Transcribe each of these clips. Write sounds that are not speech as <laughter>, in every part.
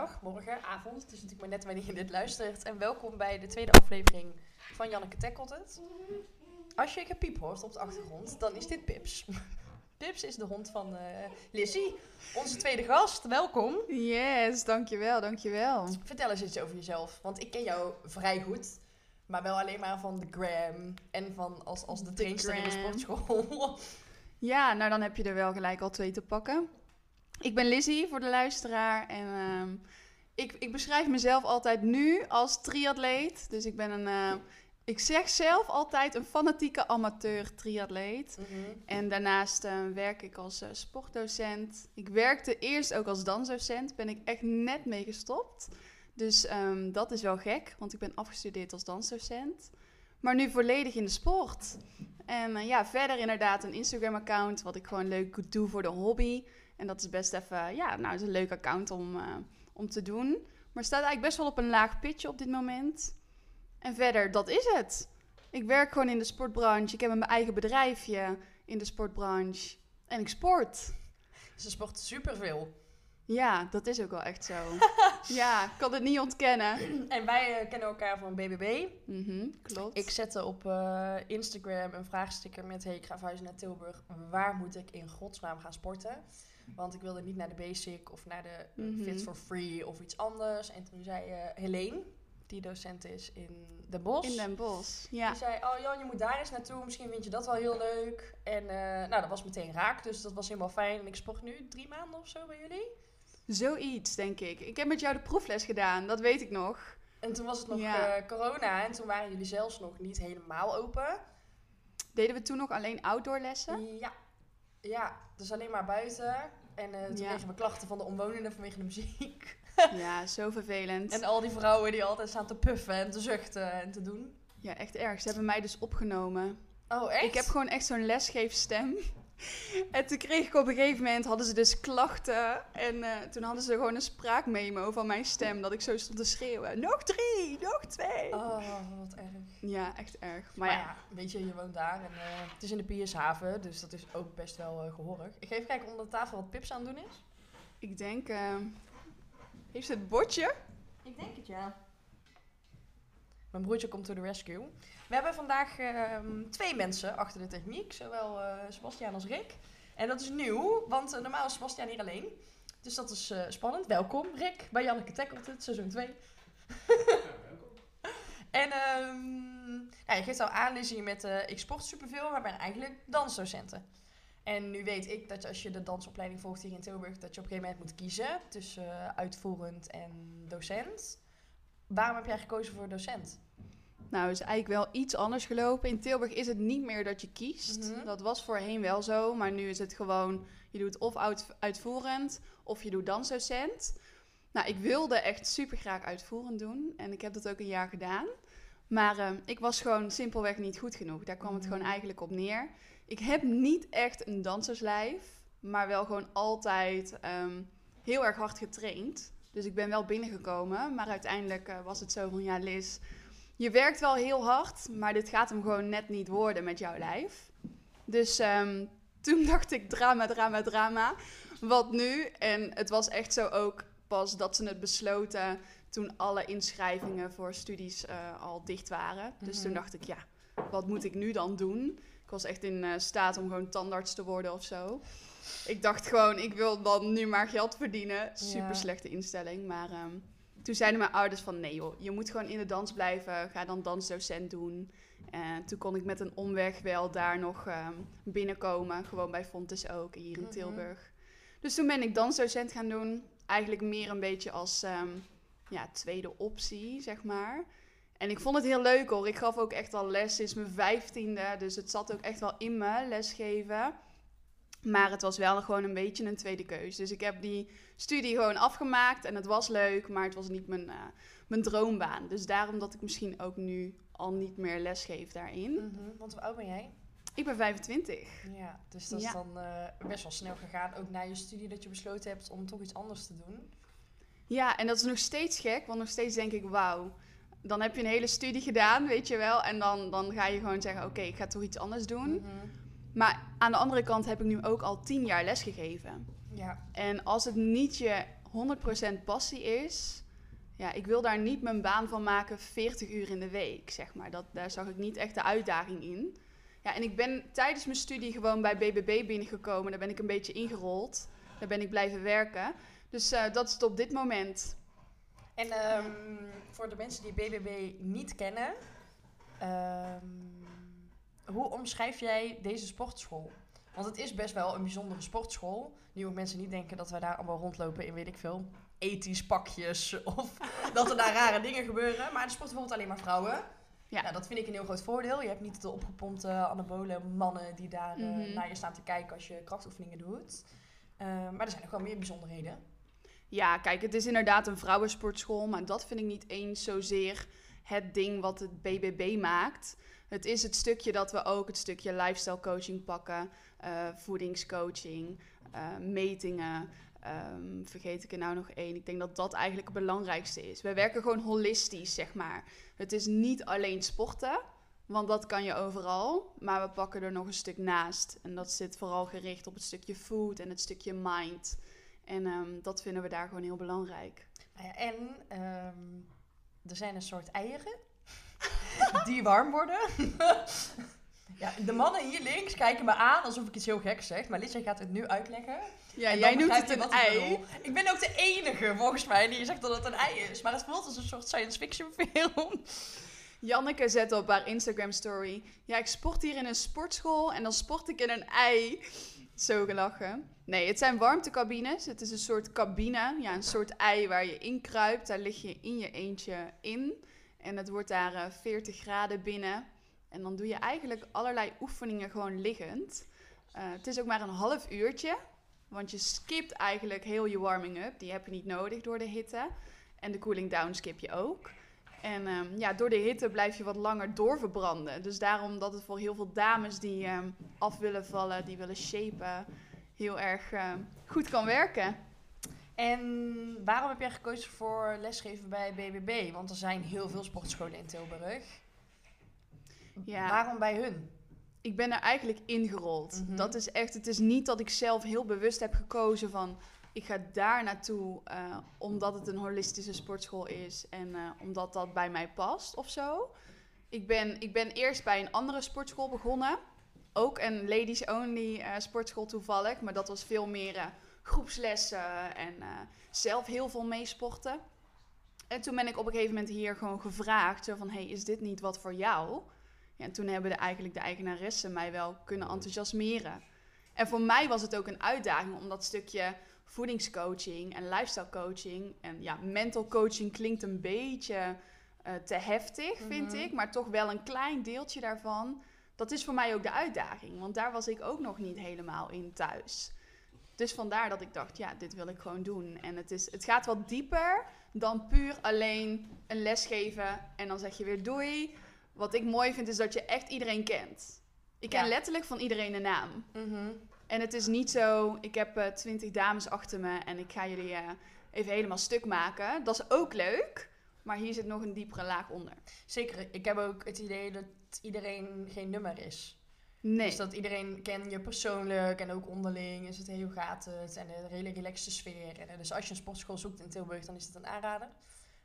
middag, morgen, avond. Het is natuurlijk maar net wanneer je dit luistert. En welkom bij de tweede aflevering van Janneke Tackelt Het. Als je gepiep hoort op de achtergrond, dan is dit Pips. <laughs> Pips is de hond van Lizzie, onze tweede gast. Welkom. Yes, dankjewel, dankjewel. Vertel eens iets over jezelf, want ik ken jou vrij goed. Maar wel alleen maar van de gram en van als, als de trainster in de sportschool. <laughs> Ja, nou dan heb je er wel gelijk al twee te pakken. Ik ben Lizzie voor de luisteraar en ehm, ik, ik beschrijf mezelf altijd nu als triatleet. Dus ik ben een, eh, ik zeg zelf altijd een fanatieke amateur triatleet. Mhm. En daarnaast eh, werk ik als eh, sportdocent. Ik werkte eerst ook als dansdocent, ben ik echt net mee gestopt. Dus ehm, dat is wel gek, want ik ben afgestudeerd als dansdocent. Maar nu volledig in de sport. En ja, verder inderdaad een Instagram-account, wat ik gewoon leuk doe voor de hobby. En dat is best even, ja, nou, het is een leuk account om, eh, om te doen. Maar staat eigenlijk best wel op een laag pitje op dit moment. En verder, dat is het. Ik werk gewoon in de sportbranche. Ik heb mijn eigen bedrijfje in de sportbranche. En ik sport. Ze sport superveel. Ja, dat is ook wel echt zo. <laughs> ja, ik kan het niet ontkennen. En wij eh, kennen elkaar van BBB. Mhm, klopt. Ik zette op eh, Instagram een vraagsticker met... Hey, ik ga verhuizen naar Tilburg. Waar moet ik in godsnaam gaan sporten? Want ik wilde niet naar de Basic of naar de Mhm. Fit for Free of iets anders. En toen zei eh Helene, die docent is in Den Bosch... in Den Bosch. Ja. Die zei, oh Jan, je moet daar eens naartoe. Misschien vind je dat wel heel leuk. En eh, nou, dat was meteen raak. Dus dat was helemaal fijn. En ik sport nu drie maanden of zo bij jullie. Zoiets, denk ik. Ik heb met jou de proefles gedaan, dat weet ik nog. En toen was het nog Ja. eh, corona. En toen waren jullie zelfs nog niet helemaal open. Deden we toen nog alleen outdoorlessen? Ja. Ja, dus alleen maar buiten. En eh, toen Ja. kregen we klachten van de omwonenden vanwege de muziek. <laughs> Ja, zo vervelend. En al die vrouwen die altijd staan te puffen en te zuchten en te doen. Ja, echt erg. Ze hebben mij dus opgenomen. Oh, echt? Ik heb gewoon echt zo'n lesgeefstem. <laughs> En toen kreeg ik op een gegeven moment, hadden ze dus klachten. En eh, toen hadden ze gewoon een spraakmemo van mijn stem, dat ik zo stond te schreeuwen. Nog drie, nog twee. Oh, wat erg. Ja, echt erg. Maar, Maar ja, ja, weet je, je woont daar en eh, het is in de Piershaven, dus dat is ook best wel eh, gehoorig. Ik ga even kijken onder de tafel wat Pips aan het doen is. ik denk... eh, heeft ze het bordje? Ik denk het ja. Mijn broertje komt to the rescue. We hebben vandaag ehm, twee mensen achter de techniek, zowel eh Sebastian als Rick. En dat is nieuw, want eh, normaal is Sebastian hier alleen. Dus dat is eh, spannend. Welkom Rick bij Janneke Tackelt het, seizoen 2. <laughs> en ehm ja, je geeft al aan, met ik sport superveel, maar ben eigenlijk dansdocenten. En nu weet ik dat als je de dansopleiding volgt hier in Tilburg, dat je op een gegeven moment moet kiezen tussen uitvoerend en docent. Waarom heb jij gekozen voor docent? Nou, is eigenlijk wel iets anders gelopen. In Tilburg is het niet meer dat je kiest. Mhm. Dat was voorheen wel zo, maar nu is het gewoon... Je doet of uit- uitvoerend, of je doet dansdocent. Nou, ik wilde echt super graag uitvoerend doen. En ik heb dat ook een jaar gedaan. Maar eh, ik was gewoon simpelweg niet goed genoeg. Daar kwam het Mhm. gewoon eigenlijk op neer. Ik heb niet echt een danserslijf, maar wel gewoon altijd ehm, heel erg hard getraind. Dus ik ben wel binnengekomen, maar uiteindelijk eh, was het zo van ja, Liz, je werkt wel heel hard, maar dit gaat hem gewoon net niet worden met jouw lijf. Dus ehm, toen <laughs> dacht ik drama, drama, drama. Wat nu? En het was echt zo ook pas dat ze het besloten toen alle inschrijvingen voor studies eh, al dicht waren. Dus Mhm. toen dacht ik, ja, wat moet ik nu dan doen? Ik was echt in eh, staat om gewoon tandarts te worden of zo. Ik dacht gewoon, ik wil dan nu maar geld verdienen. Super slechte instelling. Maar ehm, toen zeiden mijn ouders van, nee joh, je moet gewoon in de dans blijven. Ga dan dansdocent doen. En toen kon ik met een omweg wel daar nog ehm, binnenkomen. Gewoon bij Fontes ook, hier in Mhm. Tilburg. Dus toen ben ik dansdocent gaan doen. Eigenlijk meer een beetje als ehm, ja, tweede optie, zeg maar. En ik vond het heel leuk hoor. Ik gaf ook echt al les sinds mijn vijftiende. Dus het zat ook echt wel in me, lesgeven. Maar het was wel gewoon een beetje een tweede keus. Dus ik heb die studie gewoon afgemaakt. En het was leuk, maar het was niet mijn, eh, mijn droombaan. Dus daarom dat ik misschien ook nu al niet meer lesgeef daarin. Mhm, Want hoe oud ben jij? Ik ben 25. Ja, dus dat is dan eh, best wel snel gegaan. Ook na je studie dat je besloten hebt om toch iets anders te doen. Ja, en dat is nog steeds gek, want nog steeds denk ik, wauw. Dan heb je een hele studie gedaan, weet je wel. En dan, dan ga je gewoon zeggen, oké, ik ga toch iets anders doen. Mhm. Maar aan de andere kant heb ik nu ook al tien jaar lesgegeven. Ja. En als het niet je 100% passie is, ja, ik wil daar niet mijn baan van maken 40 uur in de week, zeg maar. Dat, daar zag ik niet echt de uitdaging in. Ja, en ik ben tijdens mijn studie gewoon bij BBB binnengekomen. Daar ben ik een beetje ingerold. Daar ben ik blijven werken. Dus eh, dat is het op dit moment. En ehm, voor de mensen die BBB niet kennen, ehm, hoe omschrijf jij deze sportschool? Want het is best wel een bijzondere sportschool. Nu ook mensen niet denken dat wij daar allemaal rondlopen in weet ik veel ethisch pakjes of <laughs> dat er daar rare dingen gebeuren. Maar de sport bijvoorbeeld alleen maar vrouwen. Ja. Nou, dat vind ik een heel groot voordeel. Je hebt niet de opgepompte anabole mannen die daar eh, Mhm. naar je staan te kijken als je krachtoefeningen doet. Eh, maar er zijn nog wel meer bijzonderheden. Ja, kijk, het is inderdaad een vrouwensportschool, maar dat vind ik niet eens zozeer het ding wat het BBB maakt. Het is het stukje dat we ook het stukje lifestyle coaching pakken, eh, voedingscoaching, eh, metingen. ehm, vergeet ik er nou nog één? Ik denk dat dat eigenlijk het belangrijkste is. We werken gewoon holistisch, zeg maar. Het is niet alleen sporten, want dat kan je overal. Maar we pakken er nog een stuk naast. En dat zit vooral gericht op het stukje food en het stukje mind. En ehm, dat vinden we daar gewoon heel belangrijk. Nou en ehm, er zijn een soort eieren <laughs> die warm worden. <laughs> ja, de mannen hier links kijken me aan alsof ik iets heel geks zeg. Maar Lisa gaat het nu uitleggen. Ja, jij noemt het een ik ei. Ik ben ook de enige, volgens mij, die zegt dat het een ei is. Maar het voelt als een soort science fiction film. Janneke zet op haar Instagram story. Ja, ik sport hier in een sportschool en dan sport ik in een ei. Zo gelachen. Nee, het zijn warmtecabines. Het is een soort cabine, ja, een soort ei waar je in kruipt. Daar lig je in je eentje in. En het wordt daar eh, 40 graden binnen. En dan doe je eigenlijk allerlei oefeningen gewoon liggend. Eh, het is ook maar een half uurtje. Want je skipt eigenlijk heel je warming-up. Die heb je niet nodig door de hitte. En de cooling down skip je ook. En ehm, ja, door de hitte blijf je wat langer doorverbranden. Dus daarom dat het voor heel veel dames die ehm, af willen vallen, die willen shapen, heel erg ehm, goed kan werken. En waarom heb jij gekozen voor lesgeven bij BBB? Want er zijn heel veel sportscholen in Tilburg. Ja. Waarom bij hun? Ik ben er eigenlijk ingerold. Mhm. Dat is echt, het is niet dat ik zelf heel bewust heb gekozen van ik ga daar naartoe eh, omdat het een holistische sportschool is en eh, omdat dat bij mij past of zo. Ik ben, ik ben eerst bij een andere sportschool begonnen. Ook een ladies only eh, sportschool toevallig, maar dat was veel meer groepslessen en eh, zelf heel veel meesporten. En toen ben ik op een gegeven moment hier gewoon gevraagd, zo van, hey, is dit niet wat voor jou? Ja, en toen hebben de, eigenlijk de eigenaressen mij wel kunnen enthousiasmeren. En voor mij was het ook een uitdaging om dat stukje voedingscoaching en lifestyle coaching. En ja, mental coaching klinkt een beetje eh, te heftig, vind Mhm. ik. Maar toch wel een klein deeltje daarvan. Dat is voor mij ook de uitdaging. Want daar was ik ook nog niet helemaal in thuis. Dus vandaar dat ik dacht, ja, dit wil ik gewoon doen. En het, is, het gaat wat dieper dan puur alleen een les geven en dan zeg je weer doei. Wat ik mooi vind is dat je echt iedereen kent. Ik ken Ja. letterlijk van iedereen een naam. Mhm. En het is niet zo, ik heb eh, twintig dames achter me en ik ga jullie eh, even helemaal stuk maken. Dat is ook leuk, maar hier zit nog een diepere laag onder. Zeker, ik heb ook het idee dat iedereen geen nummer is. Nee. Dus dat iedereen ken je persoonlijk en ook onderling is het heel gaat het en een hele relaxte sfeer. En, eh, dus als je een sportschool zoekt in Tilburg, dan is het een aanrader.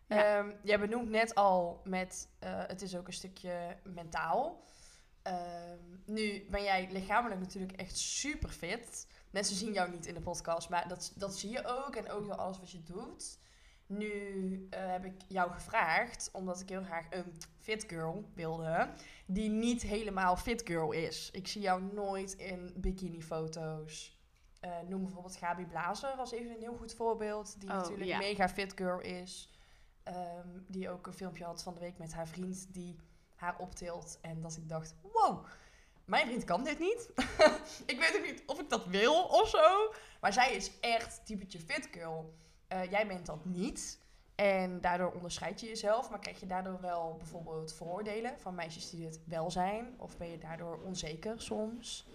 Ja. Ehm, jij benoemt net al met, eh, het is ook een stukje mentaal. Ehm, nu ben jij lichamelijk natuurlijk echt super fit. Mensen zien jou niet in de podcast, maar dat, dat zie je ook en ook door alles wat je doet. Nu eh, heb ik jou gevraagd, omdat ik heel graag een fit girl wilde, die niet helemaal fit girl is. Ik zie jou nooit in bikini-foto's. Eh, noem bijvoorbeeld Gabi Blazer als even een heel goed voorbeeld, die Oh, natuurlijk mega fit girl is. Ehm, die ook een filmpje had van de week met haar vriend die haar optilt. En dat ik dacht, wow, mijn vriend kan dit niet. <laughs> ik weet ook niet of ik dat wil of zo. Maar zij is echt typetje fit girl. Eh, jij bent dat niet. En daardoor onderscheid je jezelf. Maar krijg je daardoor wel bijvoorbeeld vooroordelen van meisjes die dit wel zijn? Of ben je daardoor onzeker soms?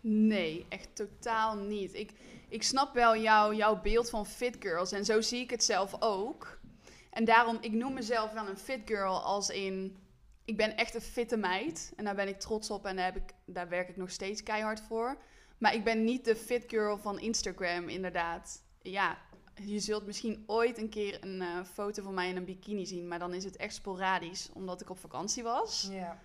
Nee, echt totaal niet. Ik, ik snap wel jouw jouw beeld van fit girls en zo zie ik het zelf ook. En daarom, ik noem mezelf wel een fit girl als in... Ik ben echt een fitte meid en daar ben ik trots op en heb ik, daar werk ik nog steeds keihard voor. Maar ik ben niet de fit girl van Instagram, inderdaad. Ja, je zult misschien ooit een keer een eh, foto van mij in een bikini zien, maar dan is het echt sporadisch, omdat ik op vakantie was. Ja.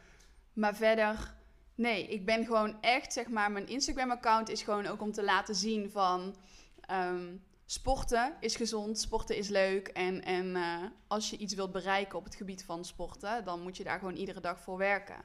Maar verder, nee, ik ben gewoon echt, zeg maar, mijn Instagram-account is gewoon ook om te laten zien van ehm, sporten is gezond, sporten is leuk. En, en eh, als je iets wilt bereiken op het gebied van sporten, dan moet je daar gewoon iedere dag voor werken.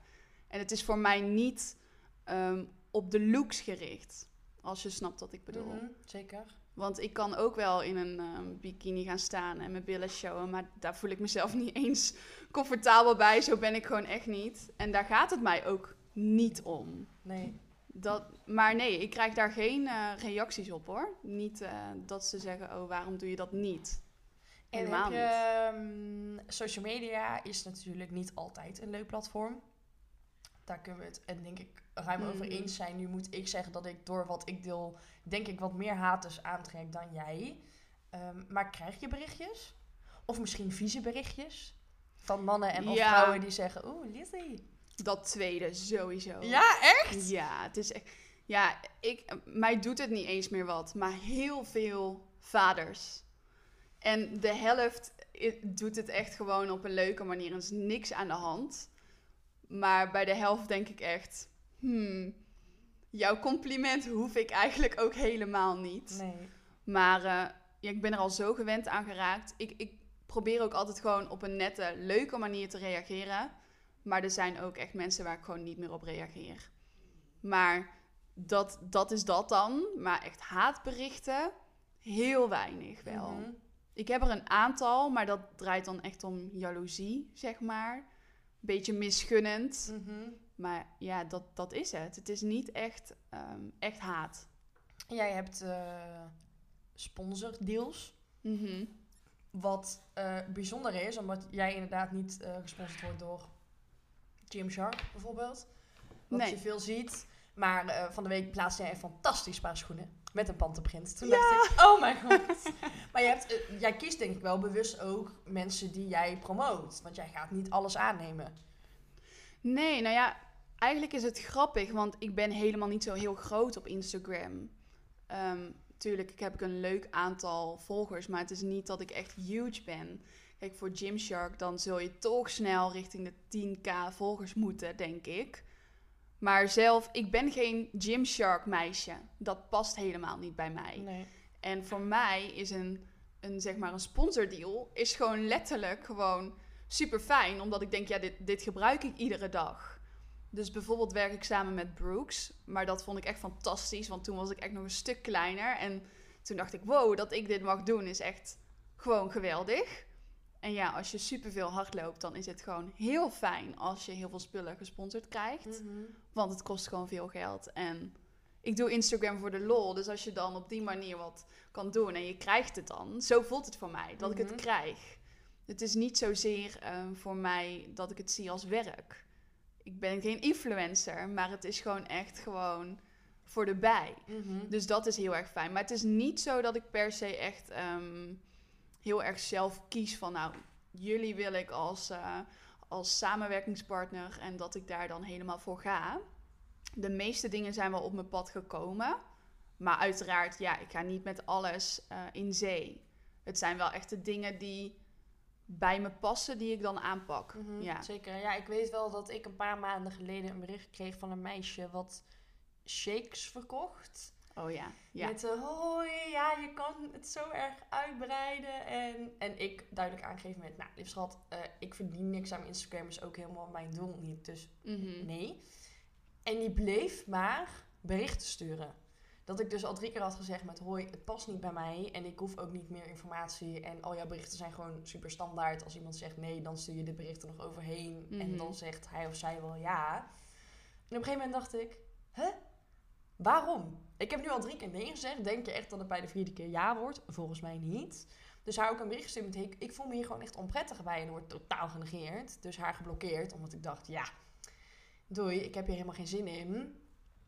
En het is voor mij niet ehm, op de looks gericht, als je snapt wat ik bedoel. Mhm, Zeker. Want ik kan ook wel in een ehm, bikini gaan staan en mijn billen showen, maar daar voel ik mezelf <laughs> niet eens comfortabel bij. Zo ben ik gewoon echt niet. En daar gaat het mij ook niet om. Nee. Dat, maar nee, ik krijg daar geen eh, reacties op hoor. Niet eh, dat ze zeggen, oh waarom doe je dat niet? En heb je, ehm, social media is natuurlijk niet altijd een leuk platform. Daar kunnen we het en denk ik ruim over Mhm. eens zijn. Nu moet ik zeggen dat ik door wat ik deel, denk ik wat meer haters aantrek dan jij. Ehm, maar krijg je berichtjes? Of misschien vieze berichtjes? Van mannen en of Ja. vrouwen die zeggen, oeh, Lizzie. Dat tweede sowieso. Ja, echt? Ja, het is echt. Ja, ik, mij doet het niet eens meer wat, maar heel veel vaders. En de helft i- doet het echt gewoon op een leuke manier. Er is niks aan de hand. Maar bij de helft denk ik echt, hmm, jouw compliment hoef ik eigenlijk ook helemaal niet. Nee. Maar eh, ja, ik ben er al zo gewend aan geraakt. Ik, ik probeer ook altijd gewoon op een nette, leuke manier te reageren. Maar er zijn ook echt mensen waar ik gewoon niet meer op reageer. Maar dat, dat is dat dan. Maar echt haatberichten, heel weinig wel. Mhm. Ik heb er een aantal, maar dat draait dan echt om jaloezie, zeg maar. Beetje misgunnend. Mhm. Maar ja, dat, dat is het. Het is niet echt, ehm, echt haat. Jij hebt eh sponsordeals. Mhm. Wat eh, bijzonder is, omdat jij inderdaad niet eh, gesponsord wordt door Gymshark bijvoorbeeld. Wat Nee. je veel ziet. Maar van de week plaatste jij een fantastisch paar schoenen. Met een pantenprint. Toen Ja. dacht ik, oh mijn god. <laughs> maar je hebt, jij kiest denk ik wel bewust ook mensen die jij promoot. Want jij gaat niet alles aannemen. Nee, nou ja, eigenlijk is het grappig, want ik ben helemaal niet zo heel groot op Instagram. Ehm tuurlijk, ik heb ik een leuk aantal volgers, maar het is niet dat ik echt huge ben. Kijk, voor Gymshark dan zul je toch snel richting de 10k volgers moeten, denk ik. Maar zelf, ik ben geen Gymshark meisje. Dat past helemaal niet bij mij. Nee. En voor mij is een, een, zeg maar een sponsordeal is gewoon letterlijk gewoon super fijn. Omdat ik denk, ja, dit, dit gebruik ik iedere dag. Dus bijvoorbeeld werk ik samen met Brooks. Maar dat vond ik echt fantastisch. Want toen was ik echt nog een stuk kleiner. En toen dacht ik, wow, dat ik dit mag doen is echt gewoon geweldig. En ja, als je superveel hard loopt, dan is het gewoon heel fijn als je heel veel spullen gesponsord krijgt. Mhm. Want het kost gewoon veel geld. En ik doe Instagram voor de lol. Dus als je dan op die manier wat kan doen en je krijgt het dan. Zo voelt het voor mij, dat ik Mhm. het krijg. Het is niet zozeer ehm, voor mij dat ik het zie als werk. Ik ben geen influencer, maar het is gewoon echt gewoon voor de bij. Mhm. Dus dat is heel erg fijn. Maar het is niet zo dat ik per se echt ehm, heel erg zelf kies van... nou, jullie wil ik als, eh, als samenwerkingspartner en dat ik daar dan helemaal voor ga. De meeste dingen zijn wel op mijn pad gekomen. Maar uiteraard, ja, ik ga niet met alles eh, in zee. Het zijn wel echt de dingen die bij me passen, die ik dan aanpak. Mhm, Ja. Zeker. Ja, ik weet wel dat ik een paar maanden geleden een bericht kreeg van een meisje wat shakes verkocht. Oh ja, ja. Met de hoi, ja, je kan het zo erg uitbreiden. En, en ik duidelijk aangeven met, nou, lief schat, eh, ik verdien niks aan Instagram, is ook helemaal mijn doel niet. Dus Mhm. nee. En die bleef maar berichten sturen. Dat ik dus al drie keer had gezegd met hoi, het past niet bij mij en ik hoef ook niet meer informatie. En al jouw berichten zijn gewoon super standaard. Als iemand zegt nee, dan stuur je de berichten nog overheen. En Mhm. dan zegt hij of zij wel ja. En op een gegeven moment dacht ik, hè? Waarom? Ik heb nu al drie keer nee gezegd. Denk je echt dat het bij de vierde keer ja wordt? Volgens mij niet. Dus haar ook een bericht gestuurd met, ik, ik voel me hier gewoon echt onprettig bij. En wordt totaal genegeerd. Dus haar geblokkeerd, omdat ik dacht, ja, doei, ik heb hier helemaal geen zin in.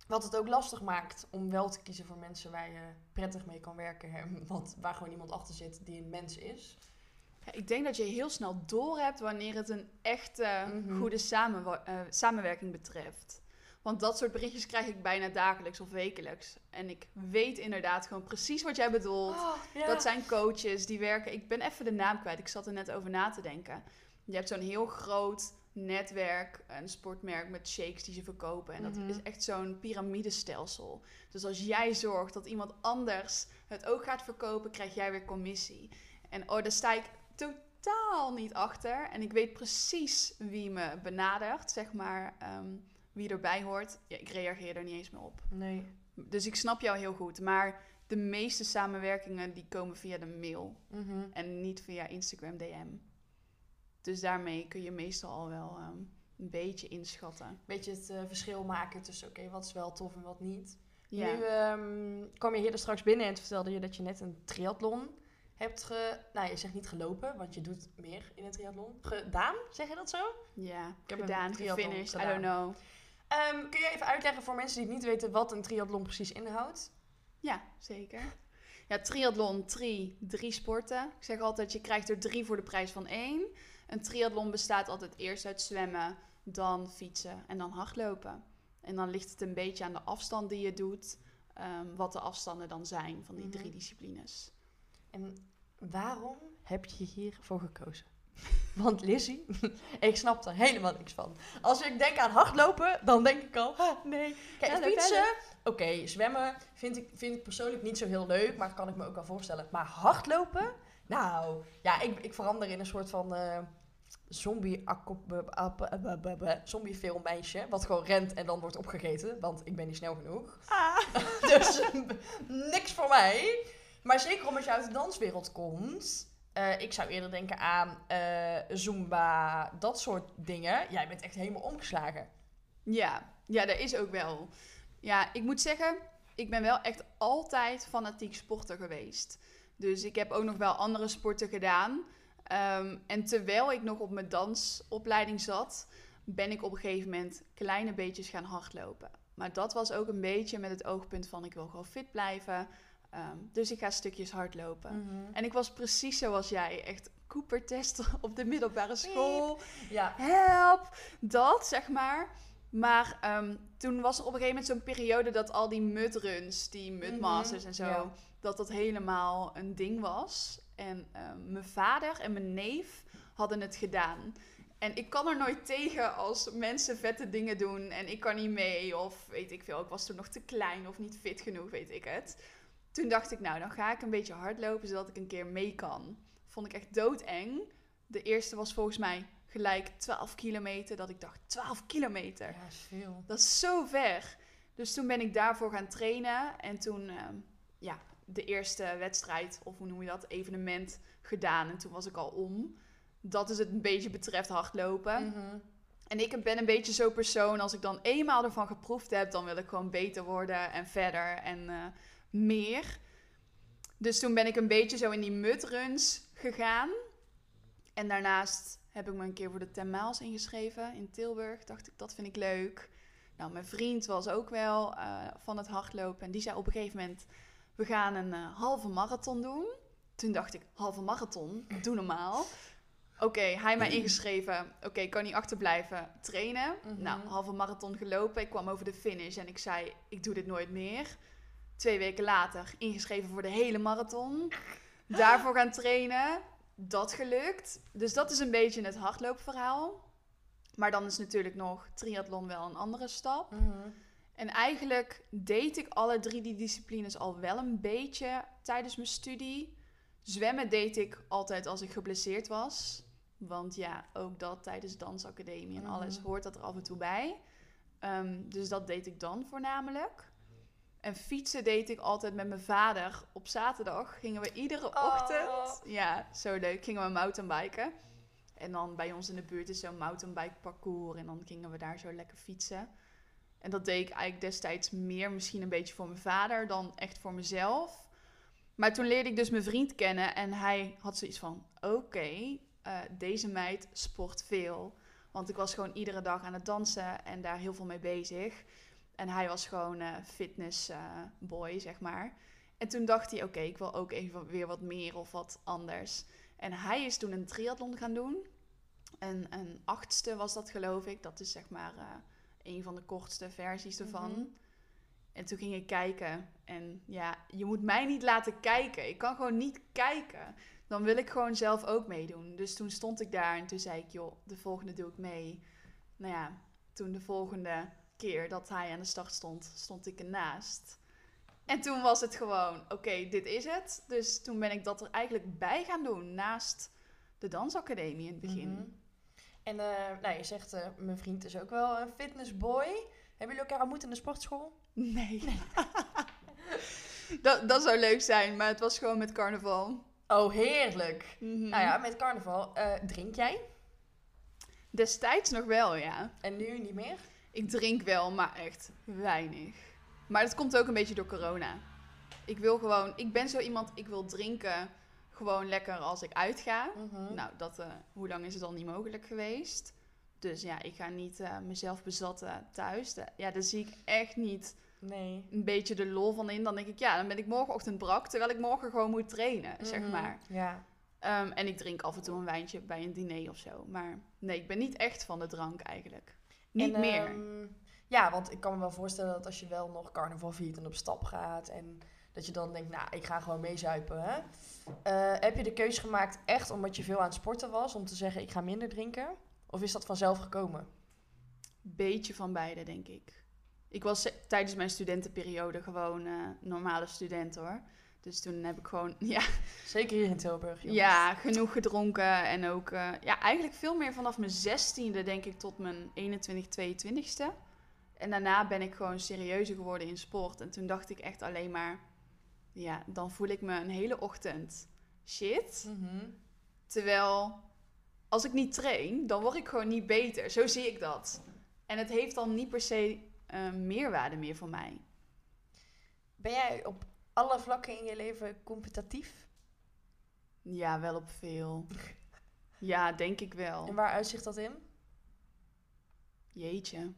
Wat het ook lastig maakt om wel te kiezen voor mensen waar je prettig mee kan werken. hè, <laughs> Want waar gewoon iemand achter zit die een mens is. Ja, ik denk dat je heel snel doorhebt wanneer het een echte Mhm. goede samenwa- eh, samenwerking betreft. Want dat soort berichtjes krijg ik bijna dagelijks of wekelijks. En ik weet inderdaad gewoon precies wat jij bedoelt. Oh, ja. Dat zijn coaches die werken. Ik ben even de naam kwijt. Ik zat er net over na te denken. Je hebt zo'n heel groot netwerk, een sportmerk met shakes die ze verkopen. En dat Mhm. is echt zo'n piramidestelsel. Dus als jij zorgt dat iemand anders het ook gaat verkopen, krijg jij weer commissie. En oh, daar sta ik totaal niet achter. En ik weet precies wie me benadert, zeg maar, ehm, wie erbij hoort. Ja, ik reageer er niet eens meer op. Nee. Dus ik snap jou heel goed. Maar de meeste samenwerkingen die komen via de mail Mhm. en niet via Instagram DM. Dus daarmee kun je meestal al wel ehm, een beetje inschatten. Beetje het eh, verschil maken tussen, oké, wat is wel tof en wat niet. Ja. Nu ehm, kwam je hier er straks binnen en vertelde je dat je net een triathlon hebt ge... Nou, je zegt niet gelopen, want je doet meer in een triathlon. Gedaan, zeg je dat zo? ja, heb een gedaan, gefinished, I don't know. Ehm, kun je even uitleggen voor mensen die niet weten wat een triathlon precies inhoudt? Ja, zeker. Ja, triathlon, tri, drie sporten. Ik zeg altijd, je krijgt er drie voor de prijs van één. Een triathlon bestaat altijd eerst uit zwemmen, dan fietsen en dan hardlopen. En dan ligt het een beetje aan de afstand die je doet, ehm, wat de afstanden dan zijn van die Mhm. drie disciplines. En waarom heb je hiervoor gekozen? <laughs> Want Lizzie, <laughs> ik snap er helemaal niks van. Als ik denk aan hardlopen, dan denk ik al, ah, nee. Kijk, fietsen, oké, zwemmen vind ik, vind ik persoonlijk niet zo heel leuk, maar kan ik me ook wel voorstellen. Maar hardlopen, nou, ja, ik, ik verander in een soort van eh, zombie zombie filmmeisje, wat gewoon rent en dan wordt opgegeten, want ik ben niet snel genoeg. Ah. <laughs> dus <laughs> niks voor mij. Maar zeker omdat je uit de danswereld komt. eh, ik zou eerder denken aan eh, Zumba, dat soort dingen. Jij bent echt helemaal omgeslagen. Ja, ja, dat is ook wel. Ja, ik moet zeggen, ik ben wel echt altijd fanatiek sporter geweest. Dus ik heb ook nog wel andere sporten gedaan. Ehm, en terwijl ik nog op mijn dansopleiding zat, ben ik op een gegeven moment kleine beetjes gaan hardlopen. Maar dat was ook een beetje met het oogpunt van ik wil gewoon fit blijven. Ehm, dus ik ga stukjes hardlopen. En ik was precies zoals jij, echt Cooper-test <laughs> op de middelbare school Ja. help, dat zeg maar. Maar ehm, toen was er op een gegeven moment zo'n periode dat al die mudruns, die mudmasters en zo, ja. dat dat helemaal een ding was. En ehm, mijn vader en mijn neef hadden het gedaan. En ik kan er nooit tegen als mensen vette dingen doen en ik kan niet mee. Of weet ik veel, ik was toen nog te klein of niet fit genoeg, weet ik het. Toen dacht ik, nou, dan ga ik een beetje hardlopen zodat ik een keer mee kan. Vond ik echt doodeng. De eerste was volgens mij gelijk 12 kilometer. Dat ik dacht, 12 kilometer. Ja, is veel. Dat is zo ver. Dus toen ben ik daarvoor gaan trainen. En toen, ehm, ja, de eerste wedstrijd, of hoe noem je dat, evenement gedaan. En toen was ik al om. Dat is het een beetje betreft hardlopen. Mhm. En ik ben een beetje zo'n persoon, als ik dan eenmaal ervan geproefd heb, dan wil ik gewoon beter worden en verder en eh, meer. Dus toen ben ik een beetje zo in die mudruns gegaan. En daarnaast heb ik me een keer voor de 10 miles ingeschreven in Tilburg. Dacht ik, dat vind ik leuk. Nou, mijn vriend was ook wel eh, van het hardlopen. En die zei op een gegeven moment, we gaan een eh, halve marathon doen. Toen dacht ik, halve marathon? Doe normaal. Oké, hij mij ingeschreven. Oké, kan niet achterblijven trainen. Mhm. Nou, halve marathon gelopen. Ik kwam over de finish en ik zei, ik doe dit nooit meer. Twee weken later ingeschreven voor de hele marathon. Daarvoor gaan trainen. Dat gelukt. Dus dat is een beetje het hardloopverhaal. Maar dan is natuurlijk nog triathlon wel een andere stap. Mhm. En eigenlijk deed ik alle drie die disciplines al wel een beetje tijdens mijn studie. Zwemmen deed ik altijd als ik geblesseerd was. Want ja, ook dat tijdens dansacademie en Mhm. alles hoort dat er af en toe bij. Ehm, dus dat deed ik dan voornamelijk. En fietsen deed ik altijd met mijn vader. Op zaterdag gingen we iedere Oh. ochtend... Ja, zo leuk. Gingen we mountainbiken. En dan bij ons in de buurt is zo'n mountainbike parcours. En dan gingen we daar zo lekker fietsen. En dat deed ik eigenlijk destijds meer misschien een beetje voor mijn vader dan echt voor mezelf. Maar toen leerde ik dus mijn vriend kennen en hij had zoiets van: oké, eh, deze meid sport veel. Want ik was gewoon iedere dag aan het dansen en daar heel veel mee bezig. En hij was gewoon eh fitness eh, zeg maar. En toen dacht hij: oké, ik wil ook even weer wat meer of wat anders. En hij is toen een triathlon gaan doen. En een achtste was dat, geloof ik. Dat is zeg maar een van de kortste versies ervan. Mhm. En toen ging ik kijken. En ja, je moet mij niet laten kijken. Ik kan gewoon niet kijken. Dan wil ik gewoon zelf ook meedoen. Dus toen stond ik daar en toen zei ik, joh, de volgende doe ik mee. Nou ja, toen de volgende keer dat hij aan de start stond, stond ik ernaast. En toen was het gewoon, oké, dit is het. Dus toen ben ik dat er eigenlijk bij gaan doen, naast de dansacademie in het begin. Mhm. En eh, nou, je zegt, eh, mijn vriend is ook wel een fitnessboy. Hebben jullie elkaar ontmoet in de sportschool? Nee. <laughs> dat, dat zou leuk zijn, maar het was gewoon met carnaval. Oh, heerlijk. Mhm. Nou ja, met carnaval. eh, drink jij? Destijds nog wel, ja. En nu niet meer? Ik drink wel, maar echt weinig. Maar dat komt ook een beetje door corona. Ik wil gewoon, ik ben zo iemand, ik wil drinken gewoon lekker als ik uitga. Mhm. Nou, dat, eh, hoe lang is het dan niet mogelijk geweest? Dus ja, ik ga niet eh, mezelf bezatten thuis. Da- ja, daar zie ik echt niet Nee. een beetje de lol van in. Dan denk ik, ja, dan ben ik morgenochtend brak, terwijl ik morgen gewoon moet trainen, zeg Mhm. maar. Ja. Ehm, en ik drink af en toe een wijntje bij een diner of zo. Maar nee, ik ben niet echt van de drank eigenlijk. Niet En, meer. ehm, ja, want ik kan me wel voorstellen dat als je wel nog carnaval viert en op stap gaat... en dat je dan denkt, nou, ik ga gewoon meezuipen, hè? Eh, heb je de keuze gemaakt echt omdat je veel aan het sporten was... om te zeggen, ik ga minder drinken? Of is dat vanzelf gekomen? Beetje van beide, denk ik. Ik was tijdens mijn studentenperiode gewoon eh, normale student hoor. Dus toen heb ik gewoon <laughs> ja, Zeker hier in Tilburg, jongens. ja, genoeg gedronken. En ook eh, ja, eigenlijk veel meer vanaf mijn zestiende, denk ik, tot mijn 21, 22ste. En daarna ben ik gewoon serieuzer geworden in sport. En toen dacht ik echt alleen maar, ja, dan voel ik me een hele ochtend shit. Mhm. Terwijl als ik niet train, dan word ik gewoon niet beter. Zo zie ik dat. En het heeft dan niet per se eh, meerwaarde meer voor mij. Ben jij op alle vlakken in je leven competitief? Ja, wel op veel. <laughs> Ja, denk ik wel. En waar uitzicht dat in? Jeetje.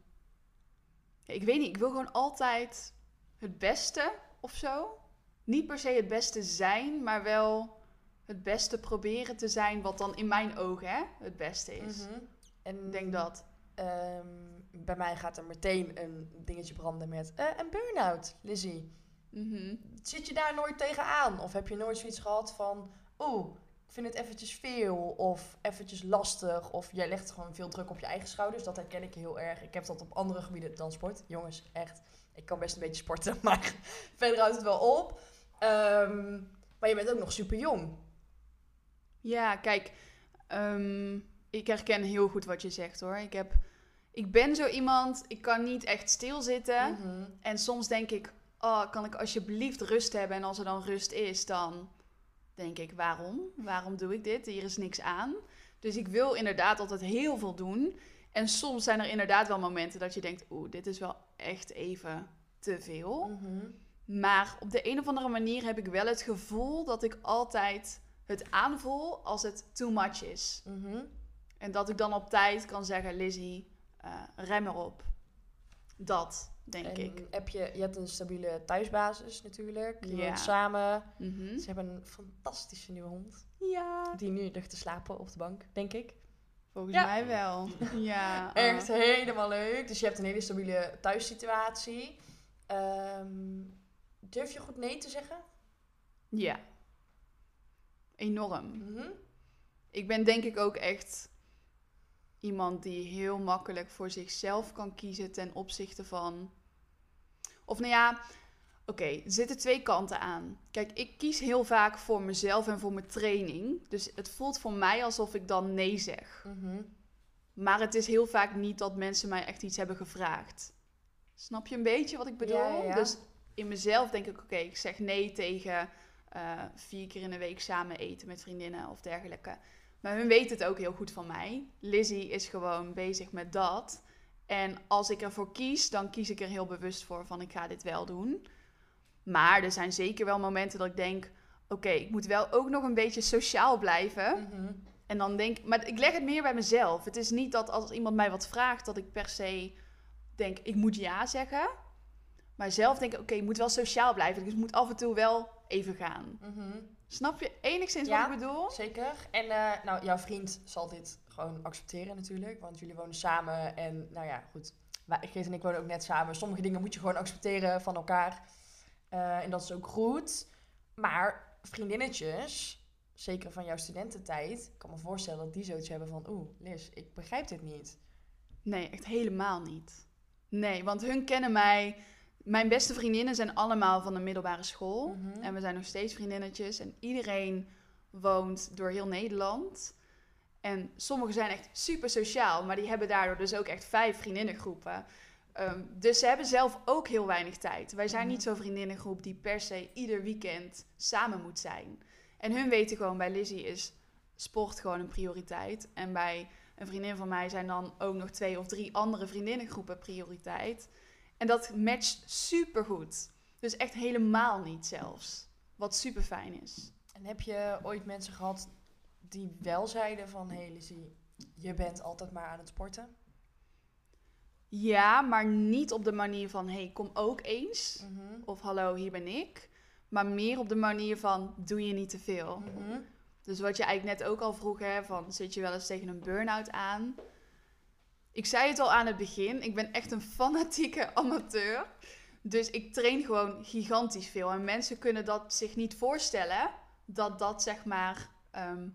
Ik weet niet, ik wil gewoon altijd het beste of zo. Niet per se het beste zijn, maar wel het beste proberen te zijn, wat dan in mijn ogen hè, het beste is. Mhm. En Ik denk dat. ehm, bij mij gaat er meteen een dingetje branden met eh, een burn-out, Lizzie. Mhm. Zit je daar nooit tegenaan? Of heb je nooit zoiets gehad van... Oeh, ik vind het eventjes veel. Of eventjes lastig. Of jij legt gewoon veel druk op je eigen schouders. Dat herken ik heel erg. Ik heb dat op andere gebieden dan sport. Jongens, echt. Ik kan best een beetje sporten. <laughs> Maar verder houdt het wel op. Ehm, maar je bent ook nog super jong. Ja, kijk, ehm, ik herken heel goed wat je zegt hoor. Ik, heb, ik ben zo iemand, ik kan niet echt stilzitten. Mhm. En soms denk ik, oh, kan ik alsjeblieft rust hebben? En als er dan rust is, dan denk ik, waarom? Waarom doe ik dit? Hier is niks aan. Dus ik wil inderdaad altijd heel veel doen. En soms zijn er inderdaad wel momenten dat je denkt, oeh, dit is wel echt even te veel. Mhm. Maar op de een of andere manier heb ik wel het gevoel dat ik altijd het aanvoel als het too much is. Mhm. En dat ik dan op tijd kan zeggen, Lizzie, eh, rem erop. Dat, denk En ik. Heb je, je hebt een stabiele thuisbasis natuurlijk. Je Ja. woont samen. Mhm. Ze hebben een fantastische nieuwe hond. Ja, Die nu ligt te slapen op de bank, denk ik. volgens Ja. mij wel. <laughs> Ja. Echt helemaal leuk. Dus je hebt een hele stabiele thuissituatie. Ehm, durf je goed nee te zeggen? Ja. Enorm. Mhm. Ik ben denk ik ook echt iemand die heel makkelijk voor zichzelf kan kiezen ten opzichte van. Of nou ja, oké, er zitten twee kanten aan. Kijk, ik kies heel vaak voor mezelf en voor mijn training. Dus het voelt voor mij alsof ik dan nee zeg. Mhm. Maar het is heel vaak niet dat mensen mij echt iets hebben gevraagd. Snap je een beetje wat ik bedoel? Ja, ja, ja. Dus in mezelf denk ik, oké, ik zeg nee tegen eh, vier keer in de week samen eten met vriendinnen of dergelijke. Maar hun weten het ook heel goed van mij. Lizzie is gewoon bezig met dat. En als ik ervoor kies, dan kies ik er heel bewust voor van ik ga dit wel doen. Maar er zijn zeker wel momenten dat ik denk, oké, ik moet wel ook nog een beetje sociaal blijven. Mhm. En dan denk ik, maar ik leg het meer bij mezelf. Het is niet dat als iemand mij wat vraagt, dat ik per se denk, ik moet ja zeggen. Maar zelf denk ik, oké, ik moet wel sociaal blijven. Dus ik moet af en toe wel even gaan. Mhm. Snap je enigszins Ja. wat ik bedoel? Zeker. En eh, nou, jouw vriend zal dit gewoon accepteren natuurlijk. Want jullie wonen samen. En nou ja, goed. Geet en ik wonen ook net samen. Sommige dingen moet je gewoon accepteren van elkaar. Eh, en dat is ook goed. Maar vriendinnetjes, zeker van jouw studententijd, ik kan me voorstellen dat die zoiets hebben van, oeh, Liz, ik begrijp dit niet. Nee, echt helemaal niet. Nee, want hun kennen mij. Mijn beste vriendinnen zijn allemaal van de middelbare school. Mhm. En we zijn nog steeds vriendinnetjes. En iedereen woont door heel Nederland. En sommigen zijn echt super sociaal, maar die hebben daardoor dus ook echt vijf vriendinnengroepen. Ehm, dus ze hebben zelf ook heel weinig tijd. Wij zijn Mhm. niet zo'n vriendinnengroep die per se ieder weekend samen moet zijn. En hun weten gewoon, bij Lizzie is sport gewoon een prioriteit. En bij een vriendin van mij zijn dan ook nog twee of drie andere vriendinnengroepen prioriteit. En dat matcht super goed. Dus echt helemaal niet zelfs. Wat super fijn is. En heb je ooit mensen gehad die wel zeiden van, hé hey Lizzie, je bent altijd maar aan het sporten? Ja, maar niet op de manier van: hey, kom ook eens. Mhm. Of hallo, hier ben ik. Maar meer op de manier van: doe je niet te veel. Mhm. Dus wat je eigenlijk net ook al vroeg, hè, van zit je wel eens tegen een burn-out aan? Ik zei het al aan het begin, ik ben echt een fanatieke <laughs> amateur. Dus ik train gewoon gigantisch veel. En mensen kunnen dat zich niet voorstellen dat dat zeg maar ehm,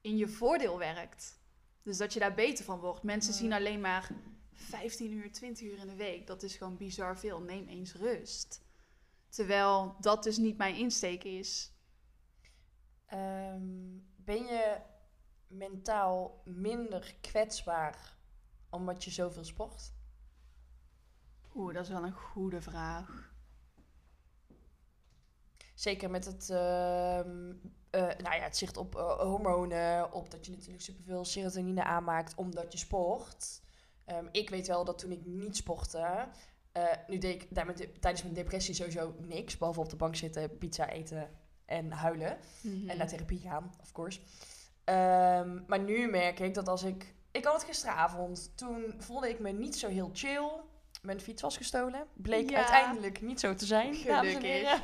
in je voordeel werkt. Dus dat je daar beter van wordt. Mensen zien alleen maar 15 uur, 20 uur in de week. Dat is gewoon bizar veel. Neem eens rust. Terwijl dat dus niet mijn insteek is. Ehm, ben je mentaal minder kwetsbaar omdat je zoveel sport? Oeh, dat is wel een goede vraag. Zeker met het, ehm, eh, nou ja, het zicht op eh, hormonen, op dat je natuurlijk superveel serotonine aanmaakt omdat je sport. Ehm, ik weet wel dat toen ik niet sportte, eh, nu deed ik tijdens mijn depressie sowieso niks, behalve op de bank zitten, pizza eten en huilen. Mhm. En naar therapie gaan, of course. Ehm, maar nu merk ik dat als ik... Ik had het gisteravond. Toen voelde ik me niet zo heel chill. Mijn fiets was gestolen. Bleek Ja. uiteindelijk niet zo te zijn. Gelukkig.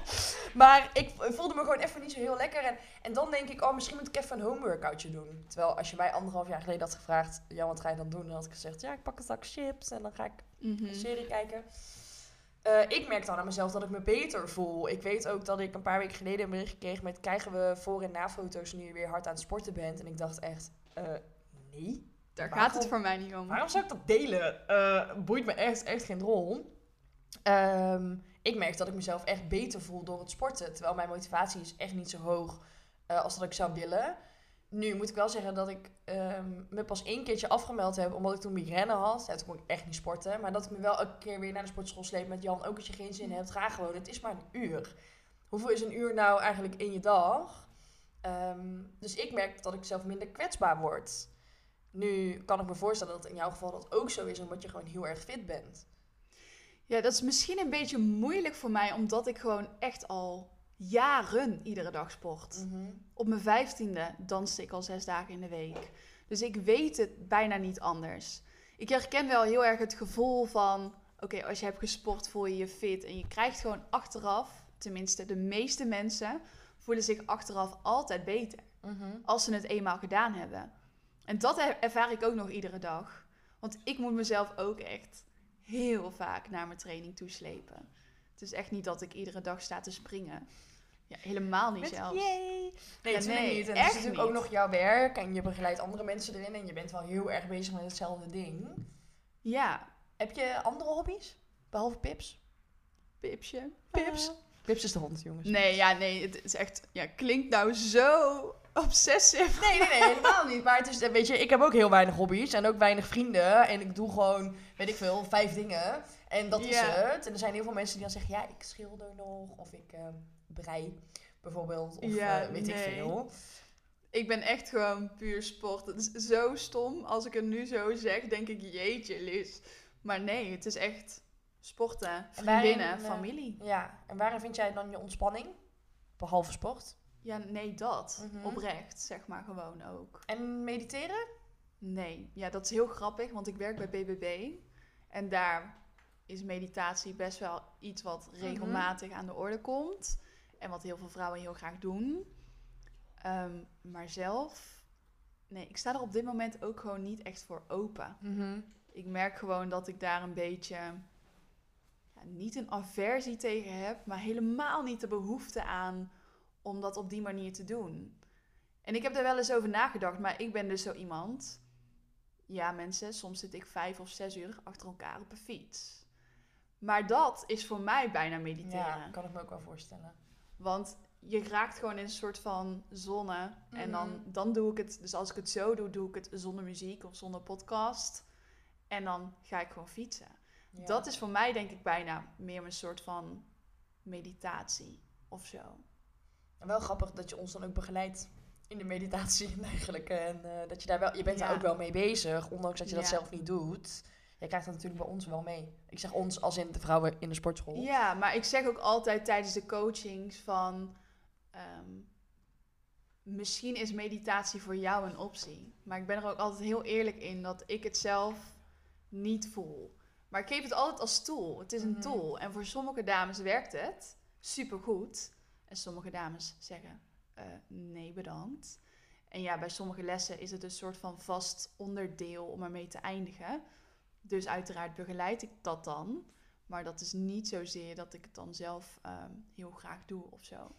Maar ik voelde me gewoon even niet zo heel lekker. En, en dan denk ik, oh, misschien moet ik even een homeworkoutje doen. Terwijl als je mij anderhalf jaar geleden had gevraagd... Jan, wat ga je dan doen? Dan had ik gezegd, ja, ik pak een zak chips. En dan ga ik Mhm. een serie kijken. Eh, ik merk dan aan mezelf dat ik me beter voel. Ik weet ook dat ik een paar weken geleden een bericht kreeg met... krijgen we voor- en na-foto's nu je weer hard aan het sporten bent? En ik dacht echt, eh, nee. Daar Waarom- gaat het voor mij niet om. Waarom zou ik dat delen? Eh, boeit me echt, echt geen rol. Ehm, ik merk dat ik mezelf echt beter voel door het sporten. Terwijl mijn motivatie is echt niet zo hoog eh, als dat ik zou willen. Nu moet ik wel zeggen dat ik ehm, me pas één keertje afgemeld heb omdat ik toen migraine had. Ja, toen kon ik echt niet sporten. Maar dat ik me wel elke keer weer naar de sportschool sleep met Jan. Ook als je geen zin hebt, ga gewoon. Het is maar een uur. Hoeveel is een uur nou eigenlijk in je dag? Ehm, dus ik merk dat ik zelf minder kwetsbaar word. Nu kan ik me voorstellen dat in jouw geval dat ook zo is, omdat je gewoon heel erg fit bent. Ja, dat is misschien een beetje moeilijk voor mij, omdat ik gewoon echt al jaren iedere dag sport. Op mijn vijftiende danste ik al zes dagen in de week. Dus ik weet het bijna niet anders. Ik herken wel heel erg het gevoel van... Oké, als je hebt gesport voel je je fit. En je krijgt gewoon achteraf... Tenminste, de meeste mensen voelen zich achteraf altijd beter. Als ze het eenmaal gedaan hebben. En dat er- ervaar ik ook nog iedere dag. Want ik moet mezelf ook echt heel vaak naar mijn training toeslepen. Het is echt niet dat ik iedere dag sta te springen. Ja, helemaal niet Met zelfs. yay! Nee, natuurlijk nee, niet. En het is natuurlijk niet. ook nog jouw werk en je begeleidt andere mensen erin en je bent wel heel erg bezig met hetzelfde ding. Ja, Heb je andere hobby's? Behalve Pips? Pipsje. Pips? Pips is de hond, jongens. Nee, ja, nee, het is echt... Ja, klinkt nou zo obsessive. Nee, nee, nee, helemaal niet. Maar het is, weet je, ik heb ook heel weinig hobby's en ook weinig vrienden. En ik doe gewoon, weet ik veel, vijf dingen. En dat is het. En er zijn heel veel mensen die dan zeggen, ja, ik schilder nog. Of ik eh brei, bijvoorbeeld. Of Ja, eh, weet ik nee. veel. Ik ben echt gewoon puur sport. Het is zo stom. Als ik het nu zo zeg, denk ik, jeetje, Liz. Maar nee, het is echt sporten, waarin, vriendinnen, eh, familie. Ja, en waarin vind jij dan je ontspanning? Behalve sport. Ja, nee, dat. Mhm. Oprecht, zeg maar gewoon ook. En mediteren? Nee, ja, dat is heel grappig, want ik werk bij BBB. En daar is meditatie best wel iets wat regelmatig aan de orde komt. En wat heel veel vrouwen heel graag doen. Ehm, maar zelf, nee, ik sta er op dit moment ook gewoon niet echt voor open. Ik merk gewoon dat ik daar een beetje ja, niet een aversie tegen heb, maar helemaal niet de behoefte aan om dat op die manier te doen. En ik heb er wel eens over nagedacht, maar ik ben dus zo iemand. Ja, mensen, soms zit ik vijf of zes uur achter elkaar op een fiets. Maar dat is voor mij bijna mediteren. Ja, kan ik me ook wel voorstellen. Want je raakt gewoon in een soort van zonne. En dan, Mhm. dan doe ik het. Dus als ik het zo doe, doe ik het zonder muziek of zonder podcast. En dan ga ik gewoon fietsen. Ja. Dat is voor mij denk ik bijna meer een soort van meditatie of zo. En wel grappig dat je ons dan ook begeleidt in de meditatie <laughs> eigenlijk. En eh, dat je daar wel, je bent Ja. daar ook wel mee bezig, ondanks dat je dat zelf niet doet. Je krijgt dat natuurlijk bij ons wel mee. Ik zeg ons als in de vrouwen in de sportschool. Ja, maar ik zeg ook altijd tijdens de coachings van... ehm, misschien is meditatie voor jou een optie. Maar ik ben er ook altijd heel eerlijk in dat ik het zelf niet voel. Maar ik geef het altijd als tool. Het is een Mhm. tool. En voor sommige dames werkt het supergoed. En sommige dames zeggen eh, nee bedankt. En ja, bij sommige lessen is het een soort van vast onderdeel om ermee te eindigen. Dus uiteraard begeleid ik dat dan. Maar dat is niet zozeer dat ik het dan zelf ehm, heel graag doe of zo.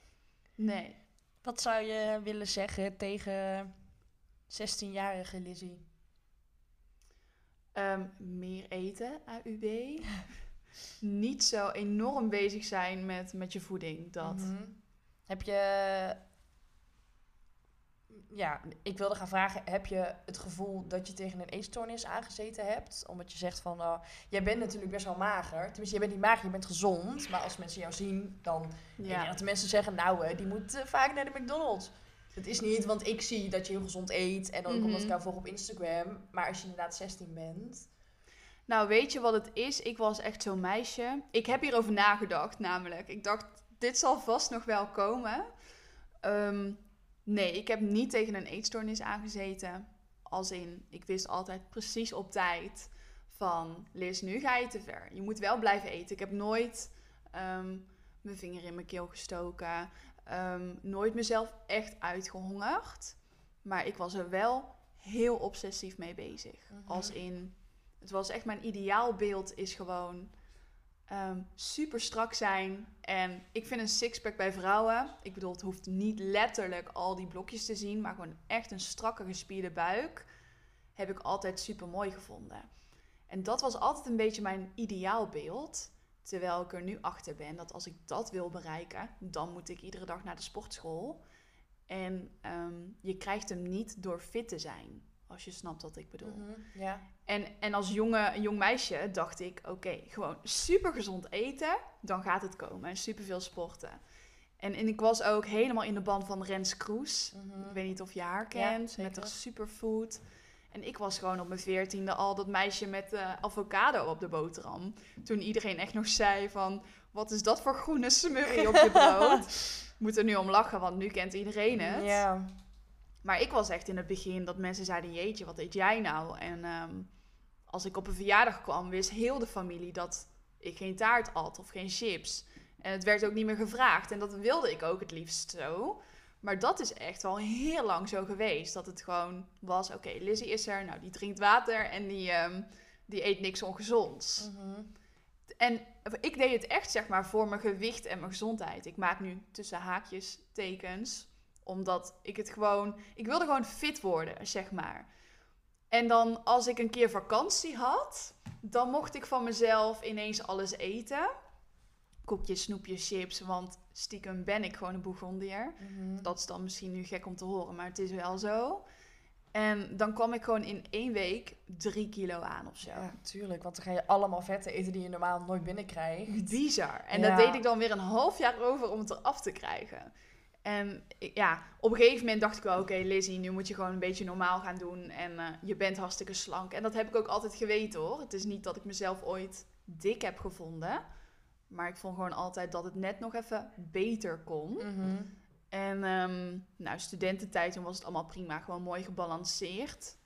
Nee. Wat zou je willen zeggen tegen 16-jarige Lizzie? Ehm, meer eten, AUB. niet zo enorm bezig zijn met, met je voeding. Dat. Mhm. Heb je... Ja, ik wilde gaan vragen, heb je het gevoel dat je tegen een eetstoornis aangezeten hebt? Omdat je zegt van, oh, jij bent natuurlijk best wel mager. Tenminste, je bent niet mager, je bent gezond. Maar als mensen jou zien, dan Ja. dat de mensen zeggen, nou, eh, die moet vaak naar de McDonald's. Het is niet, want ik zie dat je heel gezond eet. En dan Mhm. komt ik jou volg op Instagram. Maar als je inderdaad 16 bent. Nou, weet je wat het is? Ik was echt zo'n meisje. Ik heb hierover nagedacht, namelijk. Ik dacht, dit zal vast nog wel komen. Ehm, nee, ik heb niet tegen een eetstoornis aangezeten. Als in, ik wist altijd precies op tijd van... Liz, nu ga je te ver. Je moet wel blijven eten. Ik heb nooit ehm, mijn vinger in mijn keel gestoken. Ehm, nooit mezelf echt uitgehongerd. Maar ik was er wel heel obsessief mee bezig. Mhm. Als in, het was echt mijn ideaalbeeld is gewoon ehm, super strak zijn. En ik vind een sixpack bij vrouwen, ik bedoel, het hoeft niet letterlijk al die blokjes te zien, maar gewoon echt een strakke gespierde buik, heb ik altijd super mooi gevonden. En dat was altijd een beetje mijn ideaalbeeld. Terwijl ik er nu achter ben dat als ik dat wil bereiken, dan moet ik iedere dag naar de sportschool. En ehm, je krijgt hem niet door fit te zijn, als je snapt wat ik bedoel. Mhm. En, en als jonge, jong meisje dacht ik, oké, gewoon super gezond eten, dan gaat het komen. En super veel sporten. En, en ik was ook helemaal in de band van Rens Kroes. Mhm. Ik weet niet of je haar Ja, kent, met haar superfood. En ik was gewoon op mijn veertiende al dat meisje met eh, avocado op de boterham. Toen iedereen echt nog zei van, wat is dat voor groene smurrie op je brood? <laughs> Moet er nu om lachen, want nu kent iedereen het. Ja. Maar ik was echt in het begin dat mensen zeiden: Jeetje, wat eet jij nou? En ehm, als ik op een verjaardag kwam, wist heel de familie dat ik geen taart at of geen chips. En het werd ook niet meer gevraagd. En dat wilde ik ook het liefst zo. Maar dat is echt wel heel lang zo geweest. Dat het gewoon was: Oké, Lizzie is er. Nou, die drinkt water en die, ehm, die eet niks ongezonds. Mhm. En ik deed het echt, zeg maar, voor mijn gewicht en mijn gezondheid. Ik maak nu tussen haakjes tekens, omdat ik het gewoon... Ik wilde gewoon fit worden, zeg maar. En dan als ik een keer vakantie had, dan mocht ik van mezelf ineens alles eten. Koekjes, snoepjes, chips, want stiekem ben ik gewoon een Bourgondier. Mhm. Dat is dan misschien nu gek om te horen, maar het is wel zo. En dan kwam ik gewoon in één week drie kilo aan of zo. Ja, tuurlijk. Want dan ga je allemaal vetten eten die je normaal nooit binnenkrijgt. Bizar. En Ja. daar deed ik dan weer een half jaar over om het eraf te krijgen. En ja, op een gegeven moment dacht ik wel, oké Lizzie, nu moet je gewoon een beetje normaal gaan doen. En eh, je bent hartstikke slank. En dat heb ik ook altijd geweten hoor. Het is niet dat ik mezelf ooit dik heb gevonden. Maar ik vond gewoon altijd dat het net nog even beter kon. Mhm. En ehm, nou, studententijd, toen was het allemaal prima, gewoon mooi gebalanceerd.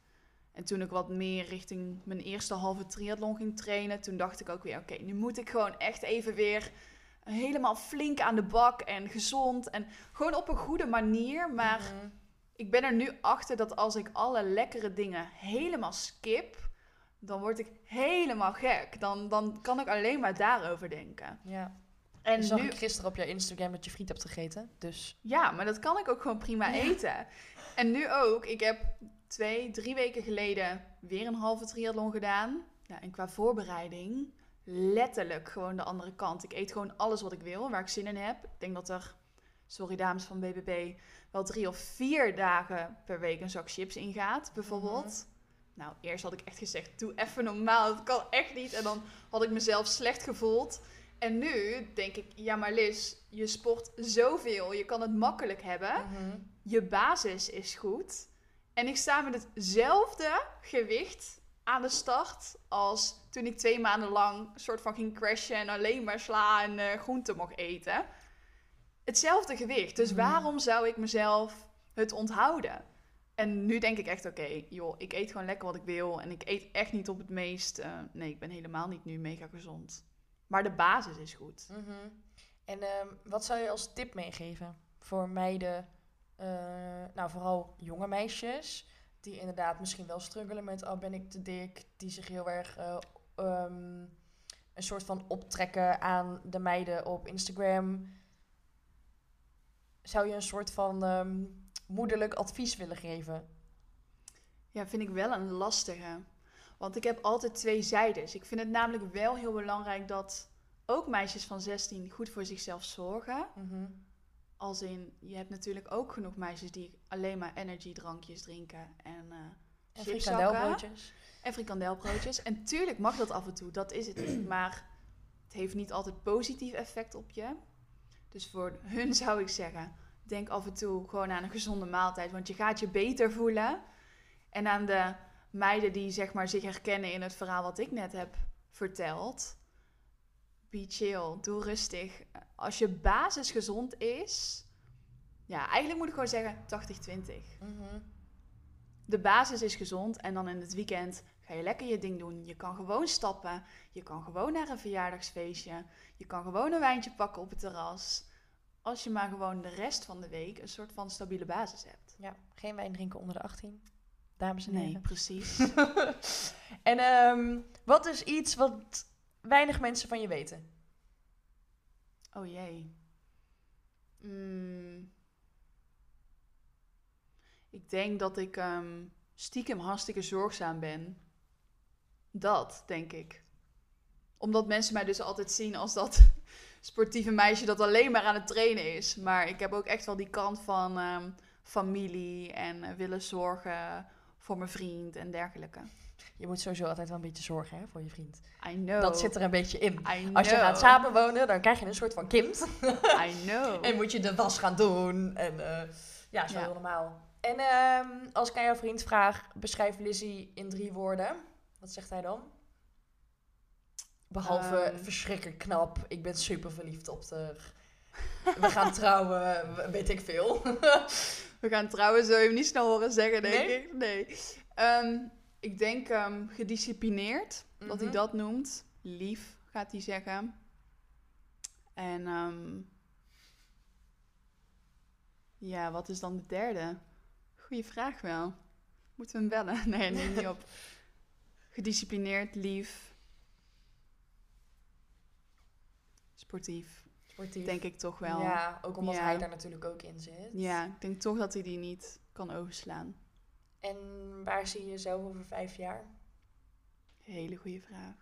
En toen ik wat meer richting mijn eerste halve triathlon ging trainen, toen dacht ik ook weer, oké, nu moet ik gewoon echt even weer helemaal flink aan de bak en gezond. En gewoon op een goede manier, maar Mhm. ik ben er nu achter dat als ik alle lekkere dingen helemaal skip, dan word ik helemaal gek. Dan, dan kan ik alleen maar daarover denken. Ja. En zag nu, ik gisteren op jouw Instagram dat je friet hebt gegeten. Dus ja, maar dat kan ik ook gewoon prima Ja. eten. En nu ook. Ik heb twee, drie weken geleden weer een halve triathlon gedaan. Ja, en qua voorbereiding, letterlijk gewoon de andere kant. Ik eet gewoon alles wat ik wil, waar ik zin in heb. Ik denk dat er, sorry dames van BBB, wel drie of vier dagen per week een zak chips ingaat, bijvoorbeeld. Nou, eerst had ik echt gezegd, doe even normaal, dat kan echt niet. En dan had ik mezelf slecht gevoeld. En nu denk ik, ja maar Liz, je sport zoveel, je kan het makkelijk hebben. Mhm. Je basis is goed. En ik sta met hetzelfde gewicht aan de start als toen ik twee maanden lang een soort van ging crashen en alleen maar sla en eh, groenten mocht eten. Hetzelfde gewicht. Dus Mhm. waarom zou ik mezelf het onthouden? En nu denk ik echt, oké, joh, ik eet gewoon lekker wat ik wil. En ik eet echt niet op het meest... eh, nee, ik ben helemaal niet nu mega gezond. Maar de basis is goed. Mhm. En ehm, wat zou je als tip meegeven voor meiden, eh, nou vooral jonge meisjes, die inderdaad misschien wel struggelen met, oh ben ik te dik, die zich heel erg eh, ehm, een soort van optrekken aan de meiden op Instagram. Zou je een soort van ehm, moederlijk advies willen geven? Ja, vind ik wel een lastige. Want ik heb altijd twee zijdes. Ik vind het namelijk wel heel belangrijk dat ook meisjes van 16 goed voor zichzelf zorgen. Mhm. Als in, je hebt natuurlijk ook genoeg meisjes die alleen maar energiedrankjes drinken en eh En frikandelbroodjes. En frikandelbroodjes. En tuurlijk mag dat af en toe, dat is het niet. <clears throat> Maar het heeft niet altijd positief effect op je. Dus voor hun zou ik zeggen, denk af en toe gewoon aan een gezonde maaltijd. Want je gaat je beter voelen. En aan de meiden die zeg maar, zich herkennen in het verhaal wat ik net heb verteld. Be chill, doe rustig. Als je basis gezond is... Ja, eigenlijk moet ik gewoon zeggen 80-20 Mhm. de basis is gezond en dan in het weekend ga je lekker je ding doen. Je kan gewoon stappen. Je kan gewoon naar een verjaardagsfeestje. Je kan gewoon een wijntje pakken op het terras. Als je maar gewoon de rest van de week een soort van stabiele basis hebt. Ja, geen wijn drinken onder de 18. Dames en Nee, heren. precies. <laughs> en ehm, wat is iets wat weinig mensen van je weten? Oh jee. Mm. Ik denk dat ik ehm, stiekem hartstikke zorgzaam ben. Dat, denk ik. Omdat mensen mij dus altijd zien als dat sportieve meisje dat alleen maar aan het trainen is. Maar ik heb ook echt wel die kant van ehm, familie en eh, willen zorgen voor mijn vriend en dergelijke. Je moet sowieso altijd wel een beetje zorgen hè, voor je vriend. I know. Dat zit er een beetje in. I know. Als je gaat samenwonen, dan krijg je een soort van kind. I know. <laughs> en moet je de was gaan doen. En eh, ja, zo Ja. heel normaal. En ehm, als ik aan jouw vriend vraag, beschrijf Lizzie in drie woorden. Wat zegt hij dan? Behalve Ehm. verschrikkelijk knap. Ik ben super verliefd op de. <laughs> We gaan trouwen, weet ik veel. <laughs> We gaan trouwens zo even niet snel horen zeggen, denk Nee? ik. Nee. Ehm, ik denk ehm, gedisciplineerd, dat hij Mhm. dat noemt. Lief, gaat hij zeggen. En ja, wat is dan de derde? Goeie vraag wel. Moeten we hem bellen? <laughs> Nee, neem niet op. Gedisciplineerd, lief. Sportief, Sportief. denk ik toch wel. Ja, ook omdat Ja. hij daar natuurlijk ook in zit. Ja, ik denk toch dat hij die niet kan overslaan. En waar zie je jezelf over vijf jaar? Hele goede vraag.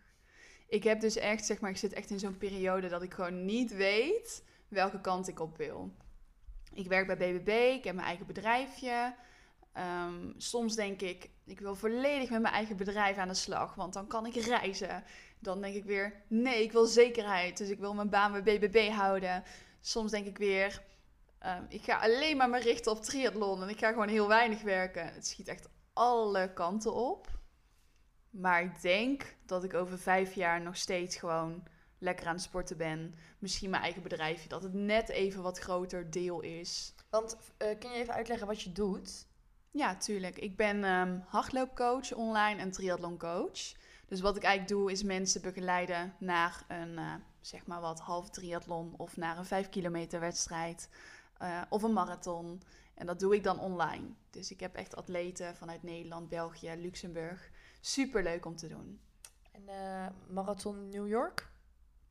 Ik heb dus echt, zeg maar, ik zit echt in zo'n periode dat ik gewoon niet weet welke kant ik op wil. Ik werk bij BBB, ik heb mijn eigen bedrijfje. Ehm, soms denk ik, ik wil volledig met mijn eigen bedrijf aan de slag, want dan kan ik reizen. Dan denk ik weer, nee, ik wil zekerheid, dus ik wil mijn baan bij BBB houden. Soms denk ik weer, ehm, ik ga alleen maar me richten op triathlon en ik ga gewoon heel weinig werken. Het schiet echt alle kanten op. Maar ik denk dat ik over vijf jaar nog steeds gewoon lekker aan het sporten ben. Misschien mijn eigen bedrijfje, dat het net even wat groter deel is. Want eh, kun je even uitleggen wat je doet? Ja, tuurlijk. Ik ben ehm, hardloopcoach online en triathloncoach. Dus wat ik eigenlijk doe is mensen begeleiden naar een, eh, zeg maar wat, half triathlon of naar een vijf kilometer wedstrijd eh, of een marathon. En dat doe ik dan online. Dus ik heb echt atleten vanuit Nederland, België, Luxemburg. super leuk om te doen. En eh, Marathon New York?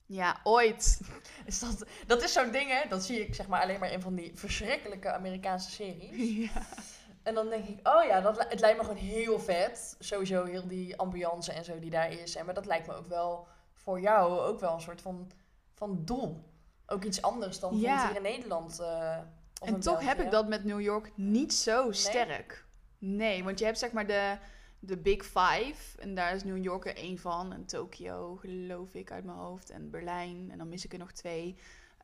Ja, ooit. <laughs> Is dat, dat is zo'n ding, hè? Dat zie ik zeg maar alleen maar in van die verschrikkelijke Amerikaanse series. <laughs> ja. En dan denk ik, oh ja, dat, het lijkt me gewoon heel vet. Sowieso heel die ambiance en zo die daar is. En, maar dat lijkt me ook wel voor jou ook wel een soort van, van doel. Ook iets anders dan Ja. hier in Nederland. of En toch heb ik dat met New York niet zo sterk. Nee, want je hebt zeg maar de, de Big Five. En daar is New York er één van. En Tokio, geloof ik, uit mijn hoofd. En Berlijn. En dan mis ik er nog twee.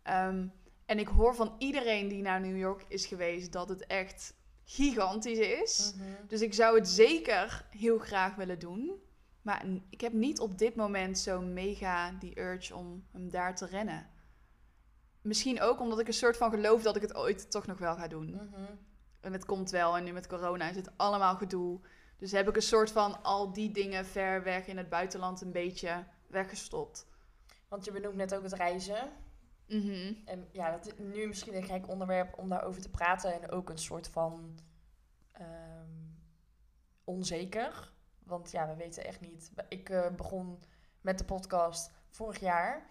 Ehm, en ik hoor van iedereen die naar New York is geweest dat het echt gigantisch is. Mhm. Dus ik zou het zeker heel graag willen doen. Maar ik heb niet op dit moment zo mega die urge om hem daar te rennen. Misschien ook omdat ik een soort van geloof dat ik het ooit toch nog wel ga doen. Mhm. En het komt wel. En nu met corona is het allemaal gedoe. Dus heb ik een soort van al die dingen ver weg in het buitenland een beetje weggestopt. Want je benoemt net ook het reizen. Mhm. En ja, dat is nu misschien een gek onderwerp om daarover te praten. En ook een soort van ehm, onzeker. Want ja, we weten echt niet. Ik eh, begon met de podcast vorig jaar.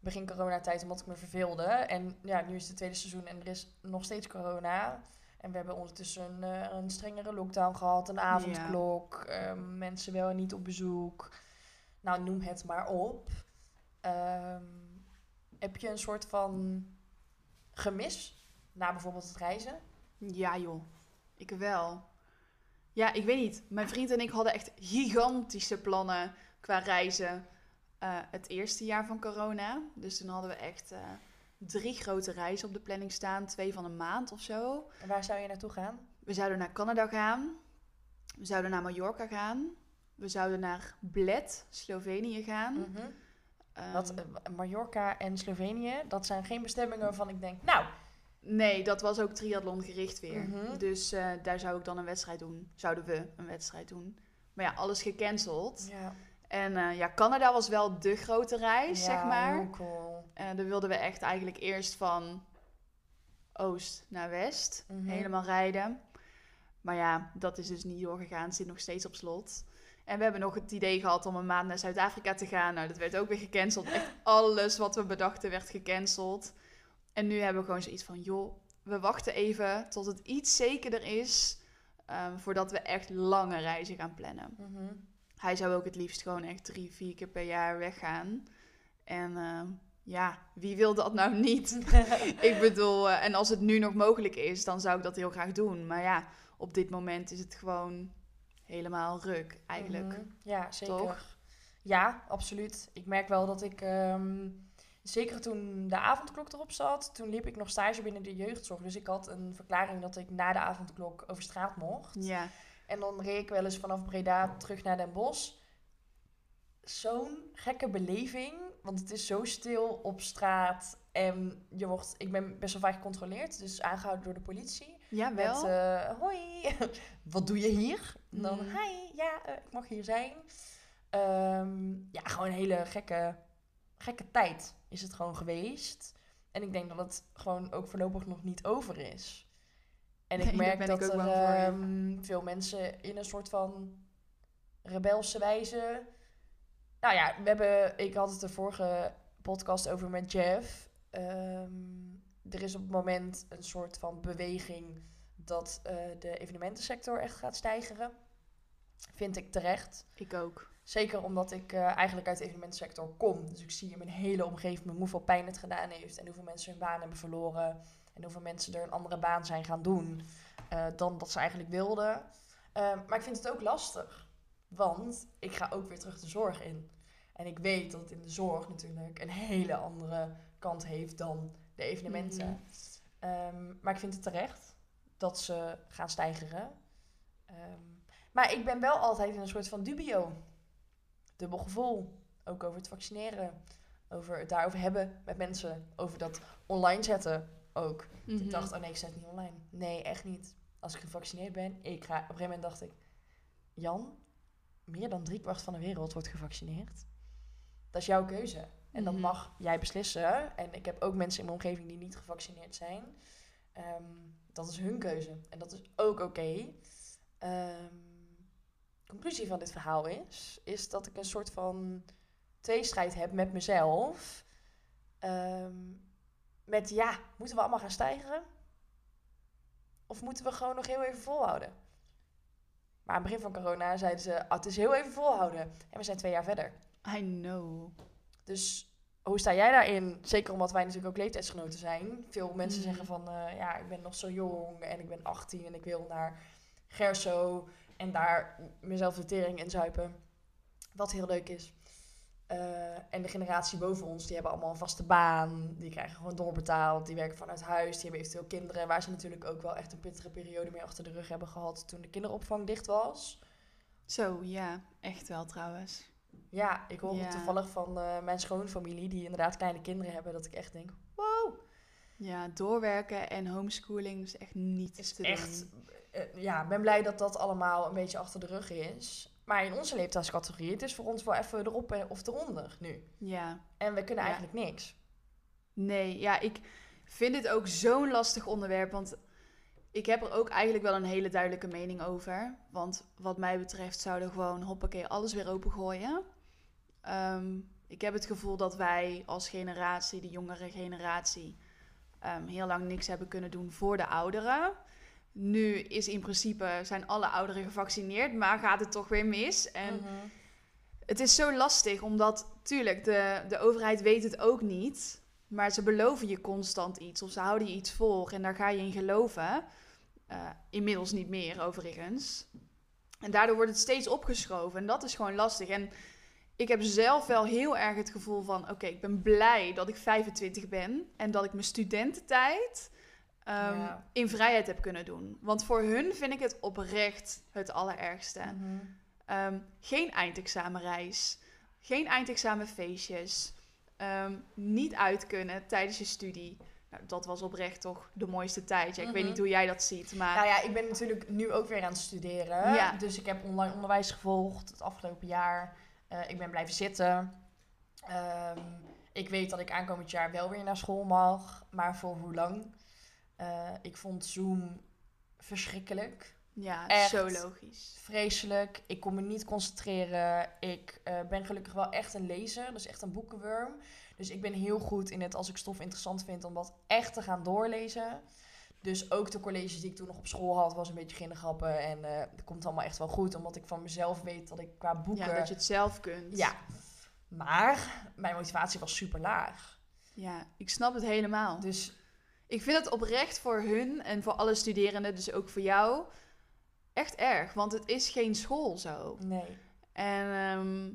Begin coronatijd omdat ik me verveelde. En ja, nu is het tweede seizoen en er is nog steeds corona. En we hebben ondertussen een, eh, een strengere lockdown gehad. Een avondklok. eh, mensen wel en niet op bezoek. Nou, noem het maar op. Ehm, heb je een soort van gemis na bijvoorbeeld het reizen? Ja, joh. Ik wel. Ja, ik weet niet. Mijn vriend en ik hadden echt gigantische plannen qua reizen. eh, het eerste jaar van corona. Dus toen hadden we echt eh, drie grote reizen op de planning staan. Twee van een maand of zo. En waar zou je naartoe gaan? We zouden naar Canada gaan. We zouden naar Mallorca gaan. We zouden naar Bled, Slovenië gaan. Mhm. Ehm, Wat, eh, Mallorca en Slovenië, dat zijn geen bestemmingen waarvan ik denk, nou, Nee, dat was ook triathlon gericht weer. Mhm. Dus eh, daar zou ik dan een wedstrijd doen. Zouden we een wedstrijd doen. Maar ja, alles gecanceld. ja, En eh, ja, Canada was wel de grote reis, zeg maar. cool. En daar wilden we echt eigenlijk eerst van oost naar west. Mhm. Helemaal rijden. Maar ja, dat is dus niet doorgegaan. Het zit nog steeds op slot. En we hebben nog het idee gehad om een maand naar Zuid-Afrika te gaan. Nou, dat werd ook weer gecanceld. Echt alles wat we bedachten werd gecanceld. En nu hebben we gewoon zoiets van, joh, we wachten even tot het iets zekerder is. ehm, voordat we echt lange reizen gaan plannen. Mhm. Hij zou ook het liefst gewoon echt drie, vier keer per jaar weggaan. En ehm, ja, wie wil dat nou <laughs> niet? <laughs> ik bedoel, eh, en als het nu nog mogelijk is, dan zou ik dat heel graag doen. Maar ja, op dit moment is het gewoon helemaal ruk, eigenlijk. Mhm. Ja, zeker. Toch? Ja, absoluut. Ik merk wel dat ik, ehm, zeker toen de avondklok erop zat, toen liep ik nog stage binnen de jeugdzorg. Dus ik had een verklaring dat ik na de avondklok over straat mocht. Ja, En dan reed ik wel eens vanaf Breda terug naar Den Bosch. Zo'n gekke beleving, want het is zo stil op straat. En je wordt, ik ben best wel vaak gecontroleerd, dus aangehouden door de politie. ja wel. Met, eh, hoi, <laughs> wat doe je hier? En dan, Mhm. hi, ja, eh, ik mag hier zijn. Ehm, ja, gewoon een hele gekke, gekke tijd is het gewoon geweest. En ik denk dat het gewoon ook voorlopig nog niet over is. En ik Nee, merk dat ik er ehm, veel mensen in een soort van rebelse wijze... Nou ja, we hebben, ik had het de vorige podcast over met Jeff. Ehm, er is op het moment een soort van beweging dat eh, de evenementensector echt gaat stijgen. Vind ik terecht. Ik ook. Zeker omdat ik eh, eigenlijk uit de evenementensector kom. Dus ik zie in mijn hele omgeving hoeveel pijn het gedaan heeft. En hoeveel mensen hun baan hebben verloren. En hoeveel mensen er een andere baan zijn gaan doen eh, dan dat ze eigenlijk wilden. Eh, maar ik vind het ook lastig. Want ik ga ook weer terug de zorg in. En ik weet dat het in de zorg natuurlijk een hele andere kant heeft dan de evenementen. Mhm. Ehm, maar ik vind het terecht dat ze gaan stijgeren. Ehm, maar ik ben wel altijd in een soort van dubio. Dubbel gevoel. Ook over het vaccineren. Over het daarover hebben met mensen. Over dat online zetten ook. Mhm. Ik dacht, oh nee, ik zet niet online. Nee, echt niet. Als ik gevaccineerd ben, ik ga... Op een gegeven moment dacht ik... Jan, meer dan driekwart van de wereld wordt gevaccineerd. Dat is jouw keuze. En dat Mhm. mag jij beslissen. En ik heb ook mensen in mijn omgeving die niet gevaccineerd zijn. Ehm, dat is hun keuze. En dat is ook oké. Ehm, conclusie van dit verhaal is, is dat ik een soort van tweestrijd heb met mezelf. Ehm, met ja, moeten we allemaal gaan stijgen? Of moeten we gewoon nog heel even volhouden? Maar aan het begin van corona zeiden ze, ah, het is heel even volhouden. En we zijn twee jaar verder. I know. Dus hoe sta jij daarin? Zeker omdat wij natuurlijk ook leeftijdsgenoten zijn. Veel mensen Mhm. zeggen van, eh, ja, ik ben nog zo jong en ik ben 18 en ik wil naar Gerso en daar mezelf de tering in zuipen. Wat heel leuk is. Eh, en de generatie boven ons, die hebben allemaal een vaste baan. Die krijgen gewoon doorbetaald. Die werken vanuit huis. Die hebben eventueel kinderen. Waar ze natuurlijk ook wel echt een pittige periode mee achter de rug hebben gehad toen de kinderopvang dicht was. Zo, ja. Echt wel trouwens. Ja, ik hoor Ja. toevallig van eh, mijn schoonfamilie, die inderdaad kleine kinderen hebben, dat ik echt denk, wow, Ja, doorwerken en homeschooling is echt niet is te echt, doen. eh, ja, ik ben blij dat dat allemaal een beetje achter de rug is. Maar in onze leeftijdscategorie, het is voor ons wel even erop of eronder nu. Ja. En we kunnen Ja. eigenlijk niks. Nee, ja, ik vind dit ook zo'n lastig onderwerp. Want ik heb er ook eigenlijk wel een hele duidelijke mening over. Want wat mij betreft zouden gewoon hoppakee alles weer opengooien. Ehm ik heb het gevoel dat wij als generatie, de jongere generatie, ehm, heel lang niks hebben kunnen doen voor de ouderen. Nu is in principe, zijn alle ouderen gevaccineerd, maar gaat het toch weer mis. En Mhm. het is zo lastig, omdat, tuurlijk, de, de overheid weet het ook niet. Maar ze beloven je constant iets of ze houden je iets voor en daar ga je in geloven. Eh, inmiddels niet meer, overigens. En daardoor wordt het steeds opgeschoven en dat is gewoon lastig. En ik heb zelf wel heel erg het gevoel van: oké, ik ben blij dat ik 25 ben en dat ik mijn studententijd ehm, Ja. in vrijheid heb kunnen doen. Want voor hun vind ik het oprecht het allerergste. Mhm. Ehm, geen eindexamenreis. Geen eindexamenfeestjes. Ehm, niet uit kunnen tijdens je studie. Nou, dat was oprecht toch de mooiste tijd. Ja, ik weet Mhm. niet hoe jij dat ziet, maar... Nou ja, ik ben natuurlijk nu ook weer aan het studeren. Ja. Dus ik heb online onderwijs gevolgd het afgelopen jaar. Eh, ik ben blijven zitten. Ehm, ik weet dat ik aankomend jaar wel weer naar school mag. Maar voor hoe lang? Eh, ik vond Zoom verschrikkelijk. Ja, Echt. zo logisch. Vreselijk. Ik kon me niet concentreren. Ik eh, ben gelukkig wel echt een lezer. Dus echt een boekenworm. Dus ik ben heel goed in het als ik stof interessant vind om dat echt te gaan doorlezen. Dus ook de colleges die ik toen nog op school had, was een beetje ginnegrappen. En eh het komt allemaal echt wel goed, omdat ik van mezelf weet dat ik qua boeken... Ja, dat je het zelf kunt. Ja. Maar mijn motivatie was super laag. Ja, ik snap het helemaal. Dus Ik vind het oprecht voor hun en voor alle studerenden, dus ook voor jou, echt erg. Want het is geen school zo. nee. En ehm,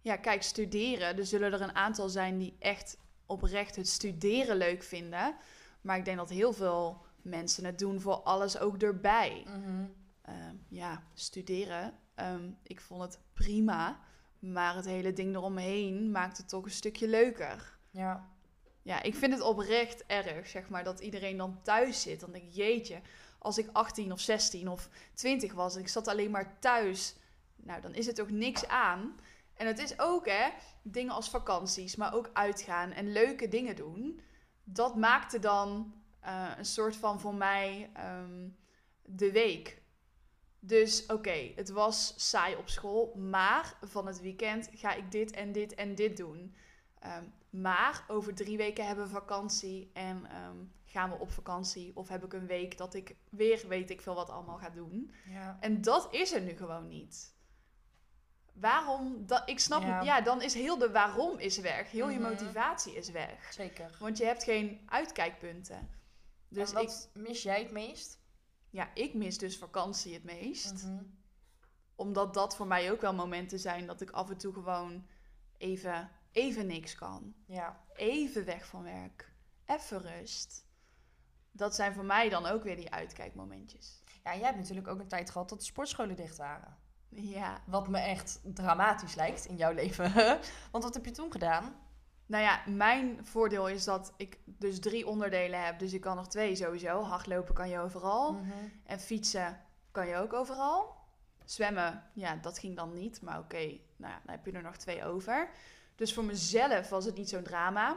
ja, kijk, studeren. Er zullen er een aantal zijn die echt oprecht het studeren leuk vinden. Maar ik denk dat heel veel mensen het doen voor alles ook erbij. Mhm. Ehm, ja, studeren. ehm, ik vond het prima. Maar het hele ding eromheen maakt het toch een stukje leuker. Ja. Ja, ik vind het oprecht erg, zeg maar, dat iedereen dan thuis zit. Dan denk ik, jeetje, als ik 18 of 16 of 20 was en ik zat alleen maar thuis, nou, dan is het ook niks aan. En het is ook, hè, dingen als vakanties, maar ook uitgaan en leuke dingen doen. Dat maakte dan eh, een soort van voor mij ehm, de week. Dus oké, het was saai op school, maar van het weekend ga ik dit en dit en dit doen. Ehm, maar over drie weken hebben we vakantie en ehm, gaan we op vakantie. Of heb ik een week dat ik weer weet ik veel wat allemaal ga doen. Ja. En dat is er nu gewoon niet. Waarom? Dat, ik snap, Ja. ja. dan is heel de waarom is weg. Heel je Mhm. motivatie is weg. Zeker. Want je hebt geen uitkijkpunten. Dus Dus ik, wat mis jij het meest? ja, ik mis dus vakantie het meest. Mhm. Omdat dat voor mij ook wel momenten zijn dat ik af en toe gewoon even, even niks kan. Ja. Even weg van werk. Even rust. Dat zijn voor mij dan ook weer die uitkijkmomentjes. Ja, jij hebt natuurlijk ook een tijd gehad dat de sportscholen dicht waren. Ja. Wat me echt dramatisch lijkt in jouw leven. <laughs> Want wat heb je toen gedaan? Nou ja, mijn voordeel is dat ik dus drie onderdelen heb. Dus ik kan nog twee sowieso. Hardlopen kan je overal. Mhm. En fietsen kan je ook overal. Zwemmen, ja, dat ging dan niet. Maar oké, nou ja, dan heb je er nog twee over. Dus voor mezelf was het niet zo'n drama.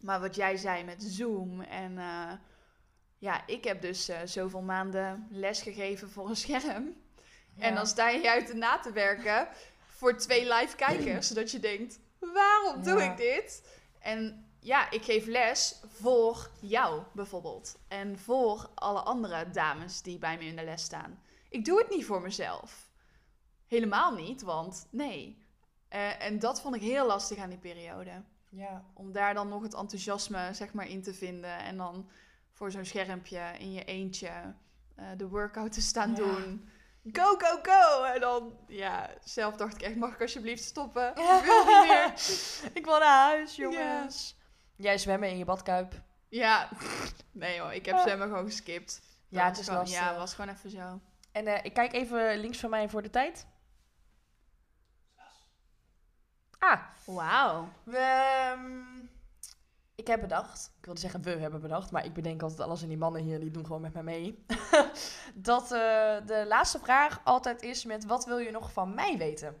Maar wat jij zei met Zoom en... eh, ja, ik heb dus eh, zoveel maanden les gegeven voor een scherm. En dan sta je uit na te werken voor twee live kijkers. zodat je denkt, waarom doe Ja. ik dit? En ja, ik geef les voor jou bijvoorbeeld. En voor alle andere dames die bij me in de les staan. Ik doe het niet voor mezelf. Helemaal niet, want nee. Eh, en dat vond ik heel lastig aan die periode. Ja. Om daar dan nog het enthousiasme zeg maar, in te vinden. En dan voor zo'n schermpje in je eentje eh, de workout te staan Ja. doen. Go, go, go! En dan, ja, zelf dacht ik echt, mag ik alsjeblieft stoppen? Ik wil niet meer. <laughs> ik wil naar huis, jongens. Jij zwemmen in je badkuip. Ja, nee hoor, ik heb zwemmen gewoon geskipt. Ja, het was is gewoon, lastig. Ja, het was gewoon even zo. En eh, ik kijk even links van mij voor de tijd. Ah, Wauw. we, ehm, ik heb bedacht, ik wilde zeggen we hebben bedacht, maar ik bedenk altijd alles en die mannen hier die doen gewoon met mij mee. <laughs> dat eh, de laatste vraag altijd is met wat wil je nog van mij weten?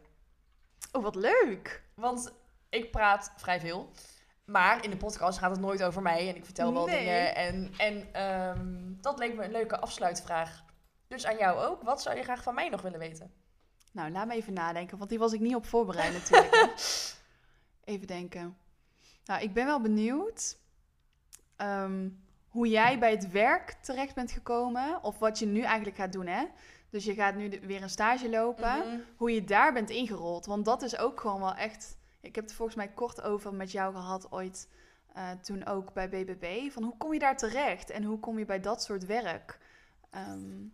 Oh, wat leuk. Want ik praat vrij veel. Maar in de podcast gaat het nooit over mij. En ik vertel wel Nee. dingen. En, en ehm, dat leek me een leuke afsluitvraag. Dus aan jou ook. Wat zou je graag van mij nog willen weten? Nou, laat me even nadenken, want die was ik niet op voorbereid natuurlijk. <laughs> even denken. Nou, ik ben wel benieuwd ehm, hoe jij bij het werk terecht bent gekomen. Of wat je nu eigenlijk gaat doen, hè? Dus je gaat nu weer een stage lopen. Mhm. Hoe je daar bent ingerold. Want dat is ook gewoon wel echt... Ik heb het volgens mij kort over met jou gehad ooit. eh, toen ook bij BBB. Van hoe kom je daar terecht? En hoe kom je bij dat soort werk? Ehm,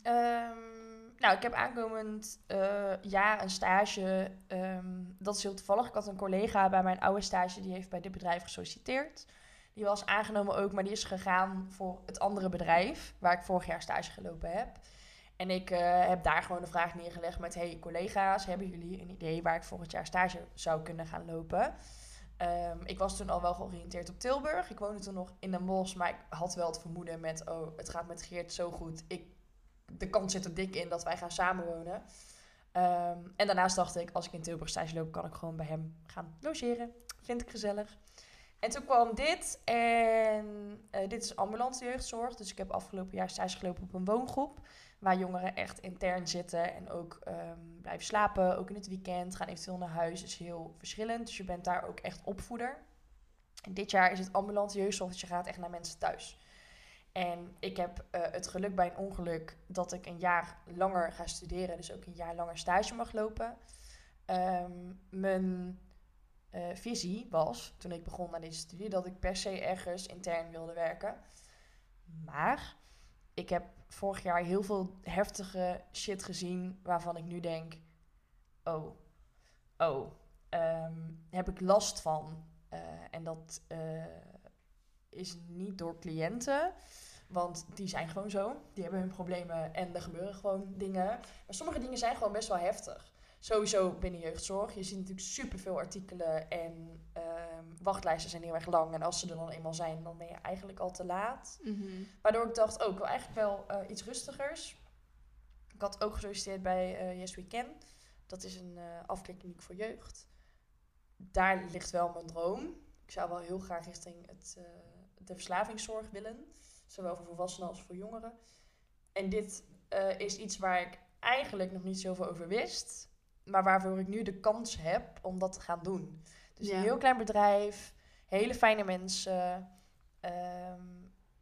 nou, ik heb aankomend eh, jaar een stage. ehm, dat is heel toevallig. Ik had een collega bij mijn oude stage. Die heeft bij dit bedrijf gesolliciteerd. Die was aangenomen ook, maar die is gegaan voor het andere bedrijf. Waar ik vorig jaar stage gelopen heb. En ik eh, heb daar gewoon de vraag neergelegd met... Hey collega's, hebben jullie een idee waar ik volgend jaar stage zou kunnen gaan lopen? Ehm, ik was toen al wel georiënteerd op Tilburg. Ik woonde toen nog in Den Bosch, maar ik had wel het vermoeden met... Oh, het gaat met Geert zo goed. Ik, de kans zit er dik in dat wij gaan samenwonen. Ehm, en daarnaast dacht ik, als ik in Tilburg stage loop... kan ik gewoon bij hem gaan logeren. Vind ik gezellig. En toen kwam dit. En eh, dit is ambulante jeugdzorg. Dus ik heb afgelopen jaar stage gelopen op een woongroep. Waar jongeren echt intern zitten en ook ehm, blijven slapen. Ook in het weekend. Gaan eventueel naar huis. is heel verschillend. Dus je bent daar ook echt opvoeder. En dit jaar is het ambulante jeugdzorg. Dus je gaat echt naar mensen thuis. En ik heb eh, het geluk bij een ongeluk dat ik een jaar langer ga studeren. Dus ook een jaar langer stage mag lopen. Ehm, mijn eh, visie was, toen ik begon aan deze studie, dat ik per se ergens intern wilde werken. Maar ik heb vorig jaar heel veel heftige shit gezien waarvan ik nu denk: oh, oh, ehm, heb ik last van. Eh, en dat is niet door cliënten, want die zijn gewoon zo. Die hebben hun problemen en er gebeuren gewoon dingen. Maar sommige dingen zijn gewoon best wel heftig. Sowieso binnen jeugdzorg. Je ziet natuurlijk superveel artikelen en ehm, wachtlijsten zijn heel erg lang. En als ze er dan eenmaal zijn, dan ben je eigenlijk al te laat. mhm. Waardoor ik dacht, oh, ik wil eigenlijk wel eh, iets rustigers. Ik had ook gesolliciteerd bij eh, Yes We Can. Dat is een eh afklikkliniek voor jeugd. Daar ligt wel mijn droom. Ik zou wel heel graag richting het, de verslavingszorg willen. Zowel voor volwassenen als voor jongeren. En dit eh, is iets waar ik eigenlijk nog niet zoveel over wist. Maar waarvoor ik nu de kans heb om dat te gaan doen. Dus Ja. een heel klein bedrijf. Hele fijne mensen. Ehm,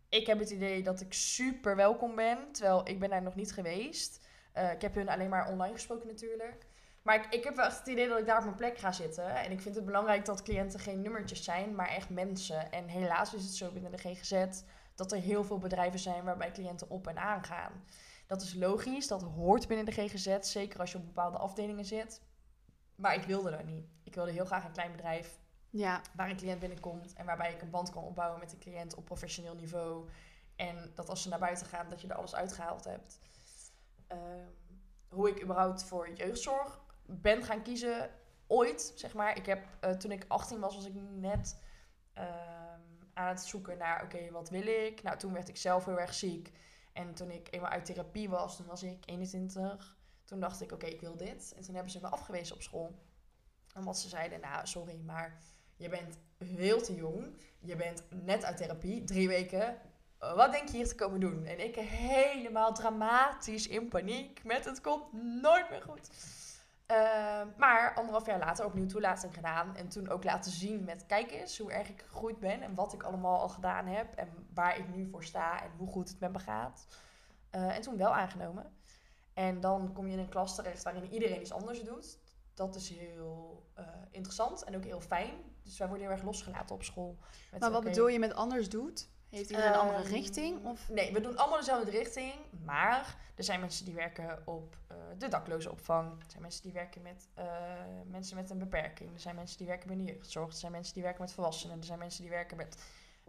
ik heb het idee dat ik super welkom ben. Terwijl ik ben daar nog niet geweest. Eh, ik heb hun alleen maar online gesproken natuurlijk. Maar ik, ik heb wel echt het idee dat ik daar op mijn plek ga zitten. En ik vind het belangrijk dat cliënten geen nummertjes zijn, maar echt mensen. En helaas is het zo binnen de GGZ dat er heel veel bedrijven zijn waarbij cliënten op en aan gaan. Dat is logisch, dat hoort binnen de GGZ, zeker als je op bepaalde afdelingen zit. Maar ik wilde dat niet. Ik wilde heel graag een klein bedrijf Ja, waar een cliënt binnenkomt en waarbij ik een band kan opbouwen met de cliënt op professioneel niveau. En dat als ze naar buiten gaan, dat je er alles uitgehaald hebt. Ehm, hoe ik überhaupt voor jeugdzorg ben gaan kiezen, ooit, zeg maar. Ik heb, eh, toen ik 18 was, was ik net ehm, aan het zoeken naar, oké, wat wil ik? Nou, toen werd ik zelf heel erg ziek. En toen ik eenmaal uit therapie was, toen was ik 21. Toen dacht ik, oké, ik wil dit. En toen hebben ze me afgewezen op school. Omdat ze zeiden, nou, sorry, maar je bent veel te jong. Je bent net uit therapie, drie weken. wat denk je hier te komen doen? En ik helemaal dramatisch in paniek met het komt nooit meer goed. Uh, maar anderhalf jaar later opnieuw toelating gedaan. En toen ook laten zien met, kijk eens hoe erg ik gegroeid ben. En wat ik allemaal al gedaan heb. En waar ik nu voor sta en hoe goed het met me gaat. Uh, en toen wel aangenomen. En dan kom je in een klas terecht waarin iedereen iets anders doet. Dat is heel uh, interessant en ook heel fijn. Dus wij worden heel erg losgelaten op school. Met, maar wat okay, bedoel je met anders doet? Heeft iedereen een andere Ehm, richting? Of? Nee, we doen allemaal dezelfde richting. Maar er zijn mensen die werken op uh, de daklozenopvang. Er zijn mensen die werken met uh, mensen met een beperking. Er zijn mensen die werken met de jeugdzorg. Er zijn mensen die werken met volwassenen. Er zijn mensen die werken met...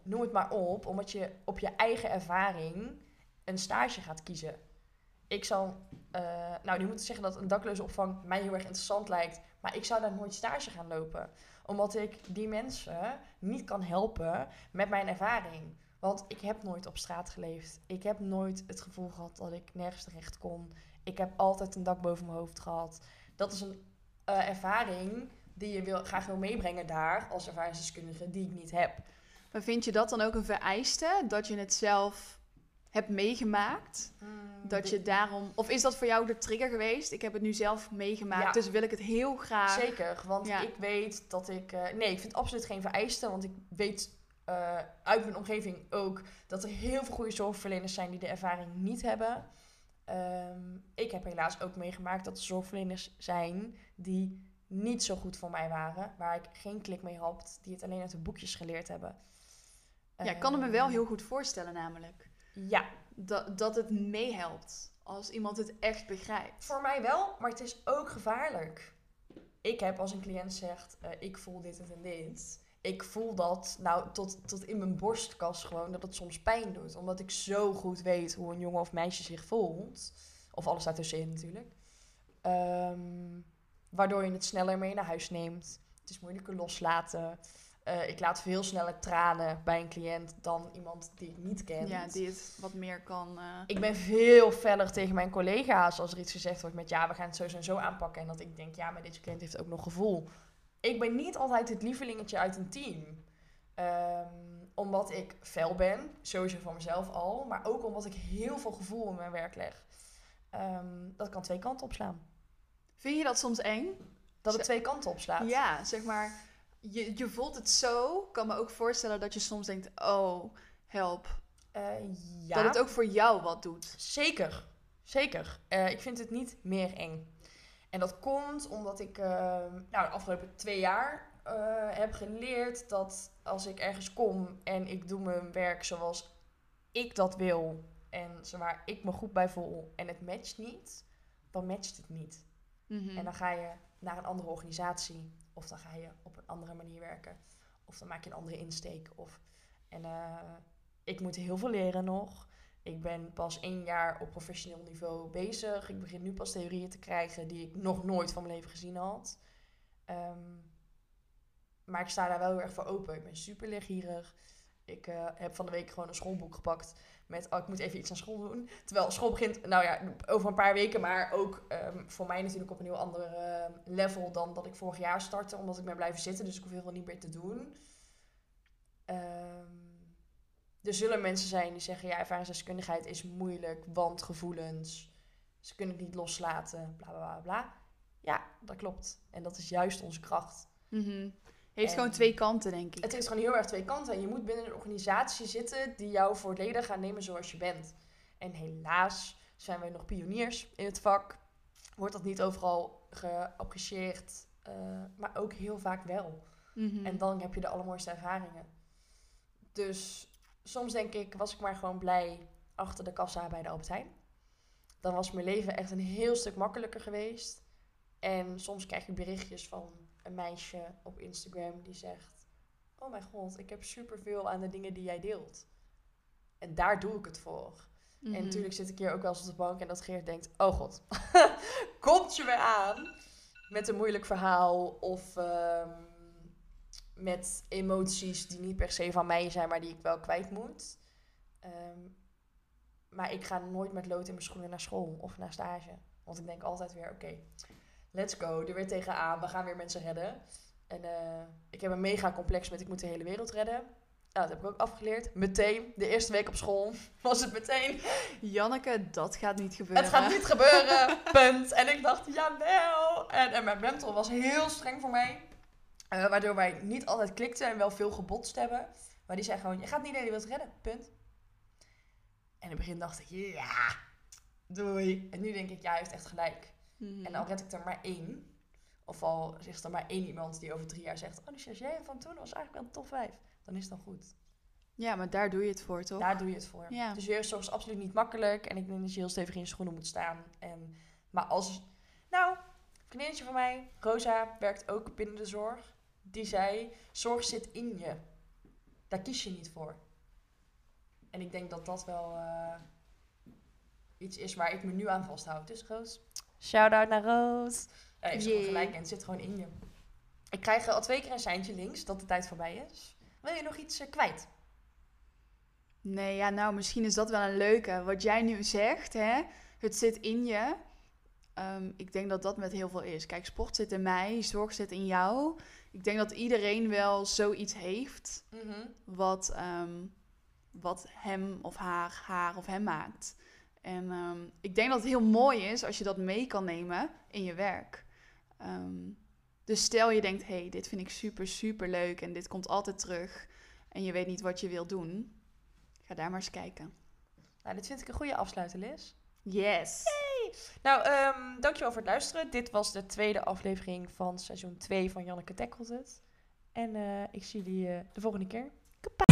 Noem het maar op. Omdat je op je eigen ervaring een stage gaat kiezen. Ik zal... Uh, nou, nu moet ik zeggen dat een daklozenopvang mij heel erg interessant lijkt. Maar ik zou daar nooit stage gaan lopen. Omdat ik die mensen niet kan helpen met mijn ervaring. Want ik heb nooit op straat geleefd. Ik heb nooit het gevoel gehad dat ik nergens terecht kon. Ik heb altijd een dak boven mijn hoofd gehad. Dat is een uh, ervaring die je wil, graag wil meebrengen daar als ervaringsdeskundige die ik niet heb. Maar vind je dat dan ook een vereiste? Dat je het zelf hebt meegemaakt? Mm, dat je daarom... Of is dat voor jou de trigger geweest? Ik heb het nu zelf meegemaakt, Ja. dus wil ik het heel graag... Zeker, want Ja. ik weet dat ik... eh, nee, ik vind het absoluut geen vereiste, want ik weet eh, uit mijn omgeving ook dat er heel veel goede zorgverleners zijn die de ervaring niet hebben. Ehm, ik heb helaas ook meegemaakt dat er zorgverleners zijn die niet zo goed voor mij waren, waar ik geen klik mee had, die het alleen uit de boekjes geleerd hebben. Ja, ik kan het me wel Ehm, heel goed voorstellen namelijk. Ja, Dat, dat het meehelpt als iemand het echt begrijpt. Voor mij wel, maar het is ook gevaarlijk. Ik heb als een cliënt zegt, eh, ik voel dit en dit. Ik voel dat, nou, tot, tot in mijn borstkas gewoon, dat het soms pijn doet. Omdat ik zo goed weet hoe een jongen of meisje zich voelt. Of alles daartussenin natuurlijk. Ehm, waardoor je het sneller mee naar huis neemt. Het is moeilijker loslaten. Eh, ik laat veel sneller tranen bij een cliënt dan iemand die ik niet ken. Ja, die het wat meer kan... eh, Ik ben veel feller tegen mijn collega's als er iets gezegd wordt met ja, we gaan het zo en zo aanpakken. En dat ik denk, ja, maar deze cliënt heeft ook nog gevoel. Ik ben niet altijd het lievelingetje uit een team. Ehm, omdat ik fel ben, sowieso van mezelf al. Maar ook omdat ik heel veel gevoel in mijn werk leg. Ehm, dat kan twee kanten opslaan. Vind je dat soms eng? Dat het twee kanten opslaat. Ja, zeg maar, je, je voelt het zo. Ik kan me ook voorstellen dat je soms denkt, oh, help. Eh, ja. Dat het ook voor jou wat doet. Zeker, zeker. Eh, ik vind het niet meer eng. En dat komt omdat ik eh, nou, de afgelopen twee jaar eh, heb geleerd dat als ik ergens kom en ik doe mijn werk zoals ik dat wil en waar ik me goed bij voel en het matcht niet, dan matcht het niet. Mhm. En dan ga je naar een andere organisatie of dan ga je op een andere manier werken of dan maak je een andere insteek. Of, en eh, ik moet heel veel leren nog. Ik ben pas één jaar op professioneel niveau bezig. Ik begin nu pas theorieën te krijgen die ik nog nooit van mijn leven gezien had. Ehm, maar ik sta daar wel heel erg voor open. Ik ben super leergierig. Ik eh, heb van de week gewoon een schoolboek gepakt met, oh, ik moet even iets aan school doen. Terwijl school begint, nou ja, over een paar weken, maar ook ehm, voor mij natuurlijk op een heel ander eh, level dan dat ik vorig jaar startte, omdat ik ben blijven zitten, dus ik hoef heel veel niet meer te doen. Ehm, er zullen mensen zijn die zeggen, ja, ervaringsdeskundigheid is moeilijk, want gevoelens, ze kunnen het niet loslaten, bla bla bla bla. Ja, dat klopt. En dat is juist onze kracht. Mhm. Heeft En- gewoon twee kanten, denk ik. Het heeft gewoon heel erg twee kanten. En je moet binnen een organisatie zitten die jou volledig gaan nemen zoals je bent. En helaas zijn we nog pioniers in het vak. Wordt dat niet overal geapprecieerd, eh, maar ook heel vaak wel. Mhm. En dan heb je de allermooiste ervaringen. Dus soms denk ik, was ik maar gewoon blij achter de kassa bij de Albert Heijn. Dan was mijn leven echt een heel stuk makkelijker geweest. En soms krijg ik berichtjes van een meisje op Instagram die zegt... Oh mijn god, ik heb superveel aan de dingen die jij deelt. En daar doe ik het voor. Mhm. En natuurlijk zit ik hier ook wel eens op de bank en dat Geert denkt... Oh god, <laughs> komt je weer aan met een moeilijk verhaal of ehm, met emoties die niet per se van mij zijn, maar die ik wel kwijt moet. Ehm, maar ik ga nooit met lood in mijn schoenen naar school of naar stage. Want ik denk altijd weer, oké, let's go, er weer tegenaan, we gaan weer mensen redden. En eh, ik heb een mega complex met ik moet de hele wereld redden. Nou, dat heb ik ook afgeleerd. Meteen, de eerste week op school, <laughs> was het meteen. Janneke, dat gaat niet gebeuren. Het gaat niet gebeuren, punt. En ik dacht, jawel. En, en mijn mentor was heel streng voor mij. Eh, waardoor wij niet altijd klikten en wel veel gebotst hebben. Maar die zei gewoon, je gaat niet naar die wilt redden, punt. En in het begin dacht ik, ja, doei. En nu denk ik, ja, hij heeft echt gelijk. Mhm. En al red ik er maar één. Of al is er maar één iemand die over drie jaar zegt... Oh, de stagiair van toen was eigenlijk wel een top 5. Dan is het dan goed. Ja, maar daar doe je het voor, toch? Daar doe je het voor. Ja. Dus jeugdzorg is absoluut niet makkelijk. En ik denk dat je heel stevig in je schoenen moet staan. En, maar als... Nou, een vriendinnetje van mij, Rosa, werkt ook binnen de zorg. Die zei, zorg zit in je. Daar kies je niet voor. En ik denk dat dat wel eh, iets is waar ik me nu aan vasthoud. Dus Roos, shout-out naar Roos. Gewoon Jee. gelijk en het zit gewoon in je. Ik krijg eh, al twee keer een seintje links dat de tijd voorbij is. Wil je nog iets eh, kwijt? Nee, ja, nou, misschien is dat wel een leuke. Wat jij nu zegt, hè, het zit in je. Ehm, ik denk dat dat met heel veel is. Kijk, sport zit in mij, zorg zit in jou. Ik denk dat iedereen wel zoiets heeft wat, ehm, wat hem of haar, haar of hem maakt. En ehm, ik denk dat het heel mooi is als je dat mee kan nemen in je werk. Ehm, dus stel je denkt, hey, dit vind ik super, super leuk en dit komt altijd terug. En je weet niet wat je wil doen. Ga daar maar eens kijken. Nou, dit vind ik een goede afsluiter, Liz. Yes! Nou, ehm, dankjewel voor het luisteren. Dit was de tweede aflevering van seizoen 2 van Janneke Tackelt. En eh, ik zie jullie eh, de volgende keer. Goodbye.